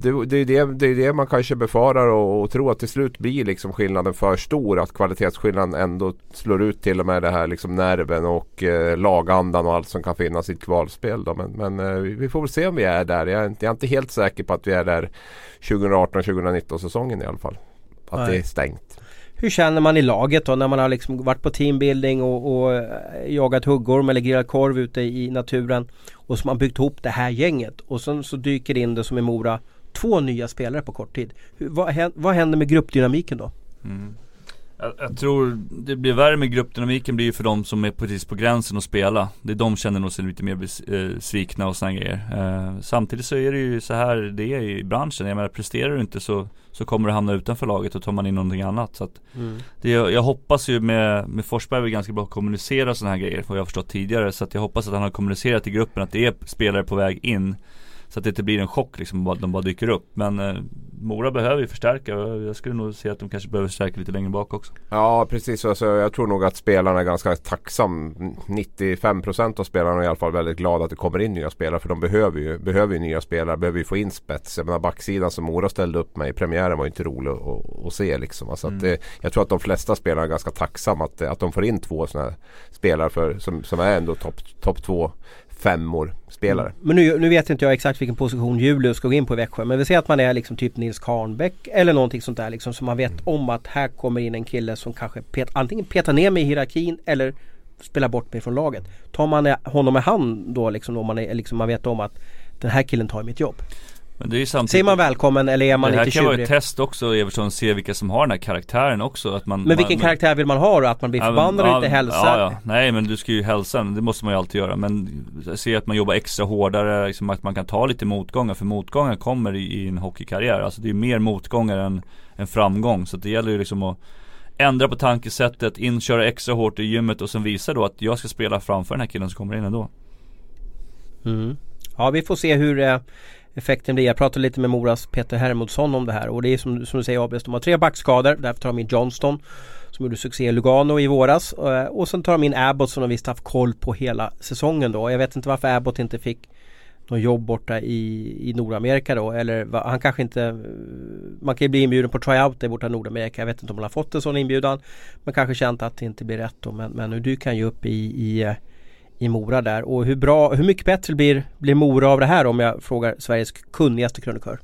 det, det, är det, det är det man kanske befarar och, och tror att till slut blir liksom skillnaden för stor. Att kvalitetsskillnaden ändå slår ut till och med det här liksom nerven och eh, lagandan och allt som kan finnas i ett kvalspel. Då. Men, men eh, vi får väl se om vi är där. Jag är inte, jag är inte helt säker på att vi är där 2018-2019 säsongen i alla fall. Att Nej. det är stängt. Hur känner man i laget då när man har liksom varit på teambuilding och, och eh, jagat huggorm eller grillat korv ute i naturen och så har man byggt ihop det här gänget och sen så dyker in det som i Mora två nya spelare på kort tid. Hur, vad, vad händer med gruppdynamiken då? Mm. Jag, jag tror det blir värre med gruppdynamiken blir ju för de som är precis på gränsen att spela. Det är de känner nog sig lite mer bes- eh, svikna och sådana grejer. Eh, samtidigt så är det ju så här det är i branschen. Jag menar presterar du inte så, så kommer du hamna utanför laget och tar man in någonting annat. Så att det, jag, jag hoppas ju med, med Forsberg vi ganska bra att kommunicera sådana här grejer. Vad jag har förstått tidigare. Så att jag hoppas att han har kommunicerat i gruppen att det är spelare på väg in. Så att det inte blir en chock liksom, att de bara dyker upp. Men eh, Mora behöver ju förstärka. Jag skulle nog säga att de kanske behöver förstärka lite längre bak också. Ja precis, alltså, jag tror nog att spelarna är ganska tacksam. 95% av spelarna är i alla fall väldigt glada att det kommer in nya spelare. För de behöver ju, behöver ju nya spelare, behöver ju få in spets. Jag menar backsidan som Mora ställde upp med i premiären var ju inte rolig att, att, att se liksom. Alltså att det, jag tror att de flesta spelare är ganska tacksamma att, att de får in två sådana här spelare för, som, som är ändå topp top två femmor spelare. Men nu, nu vet inte jag exakt vilken position Julius ska gå in på i Växjö. Men vi säger att man är liksom typ Nils Karnbäck eller någonting sånt där liksom. Så man vet om att här kommer in en kille som kanske pet, antingen petar ner mig i hierarkin eller spelar bort mig från laget. Tar man honom i hand då liksom om man, är, liksom, man vet om att den här killen tar mitt jobb. Men det är ju samtidigt Säger man välkommen eller är man Det här kan vara ett tjurig? test också Evertsson, se vilka som har den här karaktären också att man, Men vilken man, karaktär vill man ha då? Att man blir Ja, förbannad och ja, inte hälsar? Ja, ja. Nej men du ska ju hälsa, det måste man ju alltid göra. Men se att man jobbar extra hårdare, liksom att man kan ta lite motgångar. För motgångar kommer i, i en hockeykarriär. Alltså det är mer motgångar än, än framgång. Så det gäller ju liksom att ändra på tankesättet, inköra extra hårt i gymmet och sen visa då att jag ska spela framför den här killen som kommer in ändå. Mm. Ja vi får se hur eh, effekten blir. Jag pratade lite med Moras Peter Hermodsson om det här och det är som, som du säger Abis, de har tre backskador. Därför tar de in Johnston som gjorde succé i Lugano i våras. Eh, och sen tar de in Abbott som de visst haft koll på hela säsongen då. Jag vet inte varför Abbott inte fick något jobb borta i, i Nordamerika då. Eller va, han kanske inte Man kan ju bli inbjuden på tryout där borta i Nordamerika. Jag vet inte om han har fått en sån inbjudan. Men kanske känt att det inte blir rätt då. Men, men nu dyker han ju upp i, i eh, i Mora där och hur bra, hur mycket bättre blir, blir Mora av det här om jag frågar Sveriges kunnigaste krönikör?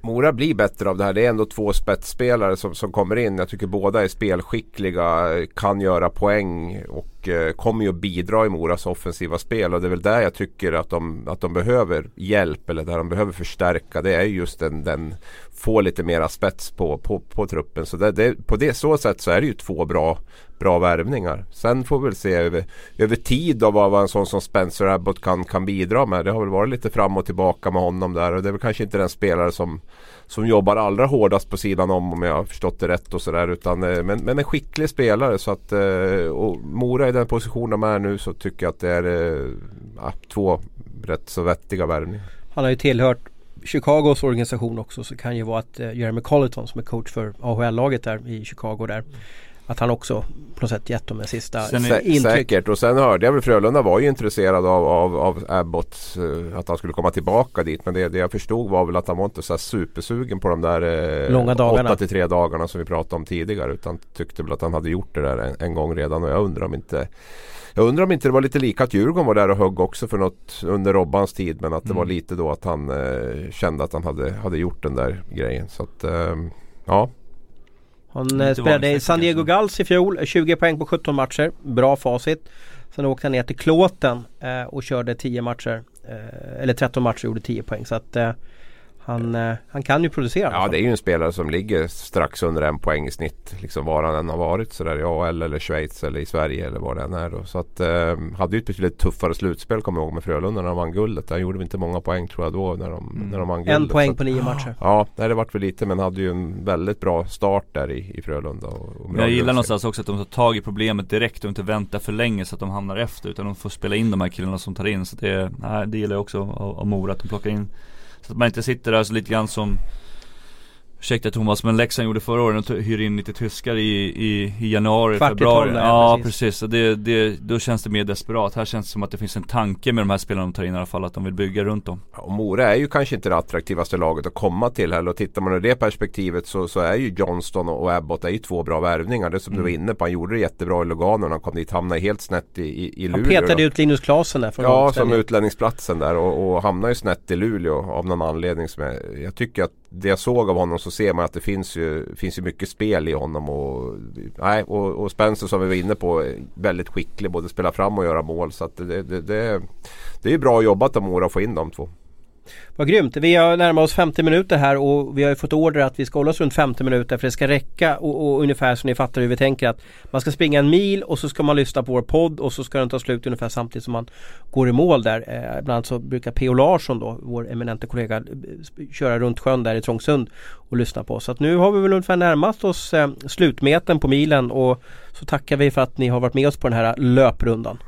Mora blir bättre av det här. Det är ändå två spetsspelare som, som kommer in. Jag tycker båda är spelskickliga, kan göra poäng och eh, kommer ju att bidra i Moras offensiva spel. Och det är väl där jag tycker att de, att de behöver hjälp eller där de behöver förstärka. Det är just den, den få lite mera spets på, på, på truppen. Så det, det, på det så sätt så är det ju två bra, bra värvningar. Sen får vi väl se över, över tid då vad, vad en sån som Spencer Abbott kan, kan bidra med. Det har väl varit lite fram och tillbaka med honom där. Och det är väl kanske inte den spelare som som jobbar allra hårdast på sidan om om jag har förstått det rätt och sådär. Utan, eh, men, men en skicklig spelare så att eh, och Mora i den position de är nu så tycker jag att det är eh, ja, två rätt så vettiga värvningar. Han har ju tillhört Chicagos organisation också så det kan ju vara att eh, Jeremy Colleton som är coach för AHL-laget där i Chicago där att han också på något sätt gett dem en sista Sä intryck. Säkert och sen hörde jag väl Frölunda var ju intresserad av, av, av Abbott uh, att han skulle komma tillbaka dit. Men det, det jag förstod var väl att han var inte så supersugen på de där uh, Långa dagarna. 8 till 3 dagarna som vi pratade om tidigare. Utan tyckte väl att han hade gjort det där en, en gång redan och jag undrar om inte jag undrar om inte det var lite lika att Djurgården var där och högg också för något under Robbans tid. Men att det mm. var lite då att han eh, kände att han hade, hade gjort den där grejen. Så att eh, ja. Han eh, spelade i San Diego Gulls i fjol, 20 poäng på 17 matcher. Bra facit. Sen åkte han ner till Klåten eh, och körde 10 matcher. Eh, eller 13 matcher och gjorde 10 poäng. Så att eh, han, eh, han kan ju producera. Ja det är ju en spelare som ligger strax under en poäng i snitt. Liksom var han än har varit sådär i AL eller Schweiz eller i Sverige eller var det än är. Då. Så att eh, hade ju ett betydligt tuffare slutspel kommer jag ihåg med Frölunda när de vann guldet. Han gjorde vi inte många poäng tror jag då när de, mm. när de vann guldet. En poäng på nio matcher. Ja nej, det vart väl lite men hade ju en väldigt bra start där i, i Frölunda. Och, och jag gillar någonstans också att de tar tag i problemet direkt och inte väntar för länge så att de hamnar efter. Utan de får spela in de här killarna som tar in. Så det, nej, det gillar jag också av, av Mora att de plockar in så att man inte sitter där så lite grann som Ursäkta Thomas, men Leksand gjorde förra året, de hyr in lite tyskar i, i, i januari, Kvart februari. Tolv, ja precis, precis. Det, det, då känns det mer desperat. Här känns det som att det finns en tanke med de här spelarna de tar in i alla fall, att de vill bygga runt dem. Ja, och Mora är ju kanske inte det attraktivaste laget att komma till heller. Och tittar man ur det perspektivet så, så är ju Johnston och Abbott är ju två bra värvningar. Det som mm. du var inne på, han gjorde det jättebra i Lugano när han kom dit, hamnade helt snett i, i, i Luleå. Han petade ut Linus Klasen där från Ja, som utlänningsplatsen där och, och hamnade ju snett i Luleå av någon anledning som jag, jag tycker att det jag såg av honom så ser man att det finns ju, finns ju mycket spel i honom. Och, nej, och, och Spencer som vi var inne på väldigt skicklig både spela fram och göra mål. Så att det, det, det, det är bra jobbat av Mora att få in de två. Vad grymt. Vi har närmat oss 50 minuter här och vi har ju fått order att vi ska hålla oss runt 50 minuter för det ska räcka och, och, ungefär så ni fattar hur vi tänker att man ska springa en mil och så ska man lyssna på vår podd och så ska den ta slut ungefär samtidigt som man går i mål där. Eh, bland annat så brukar P.O. Larsson då, vår eminente kollega, eh, köra runt sjön där i Trångsund och lyssna på oss. Så att nu har vi väl ungefär närmat oss eh, slutmeten på milen och så tackar vi för att ni har varit med oss på den här löprundan.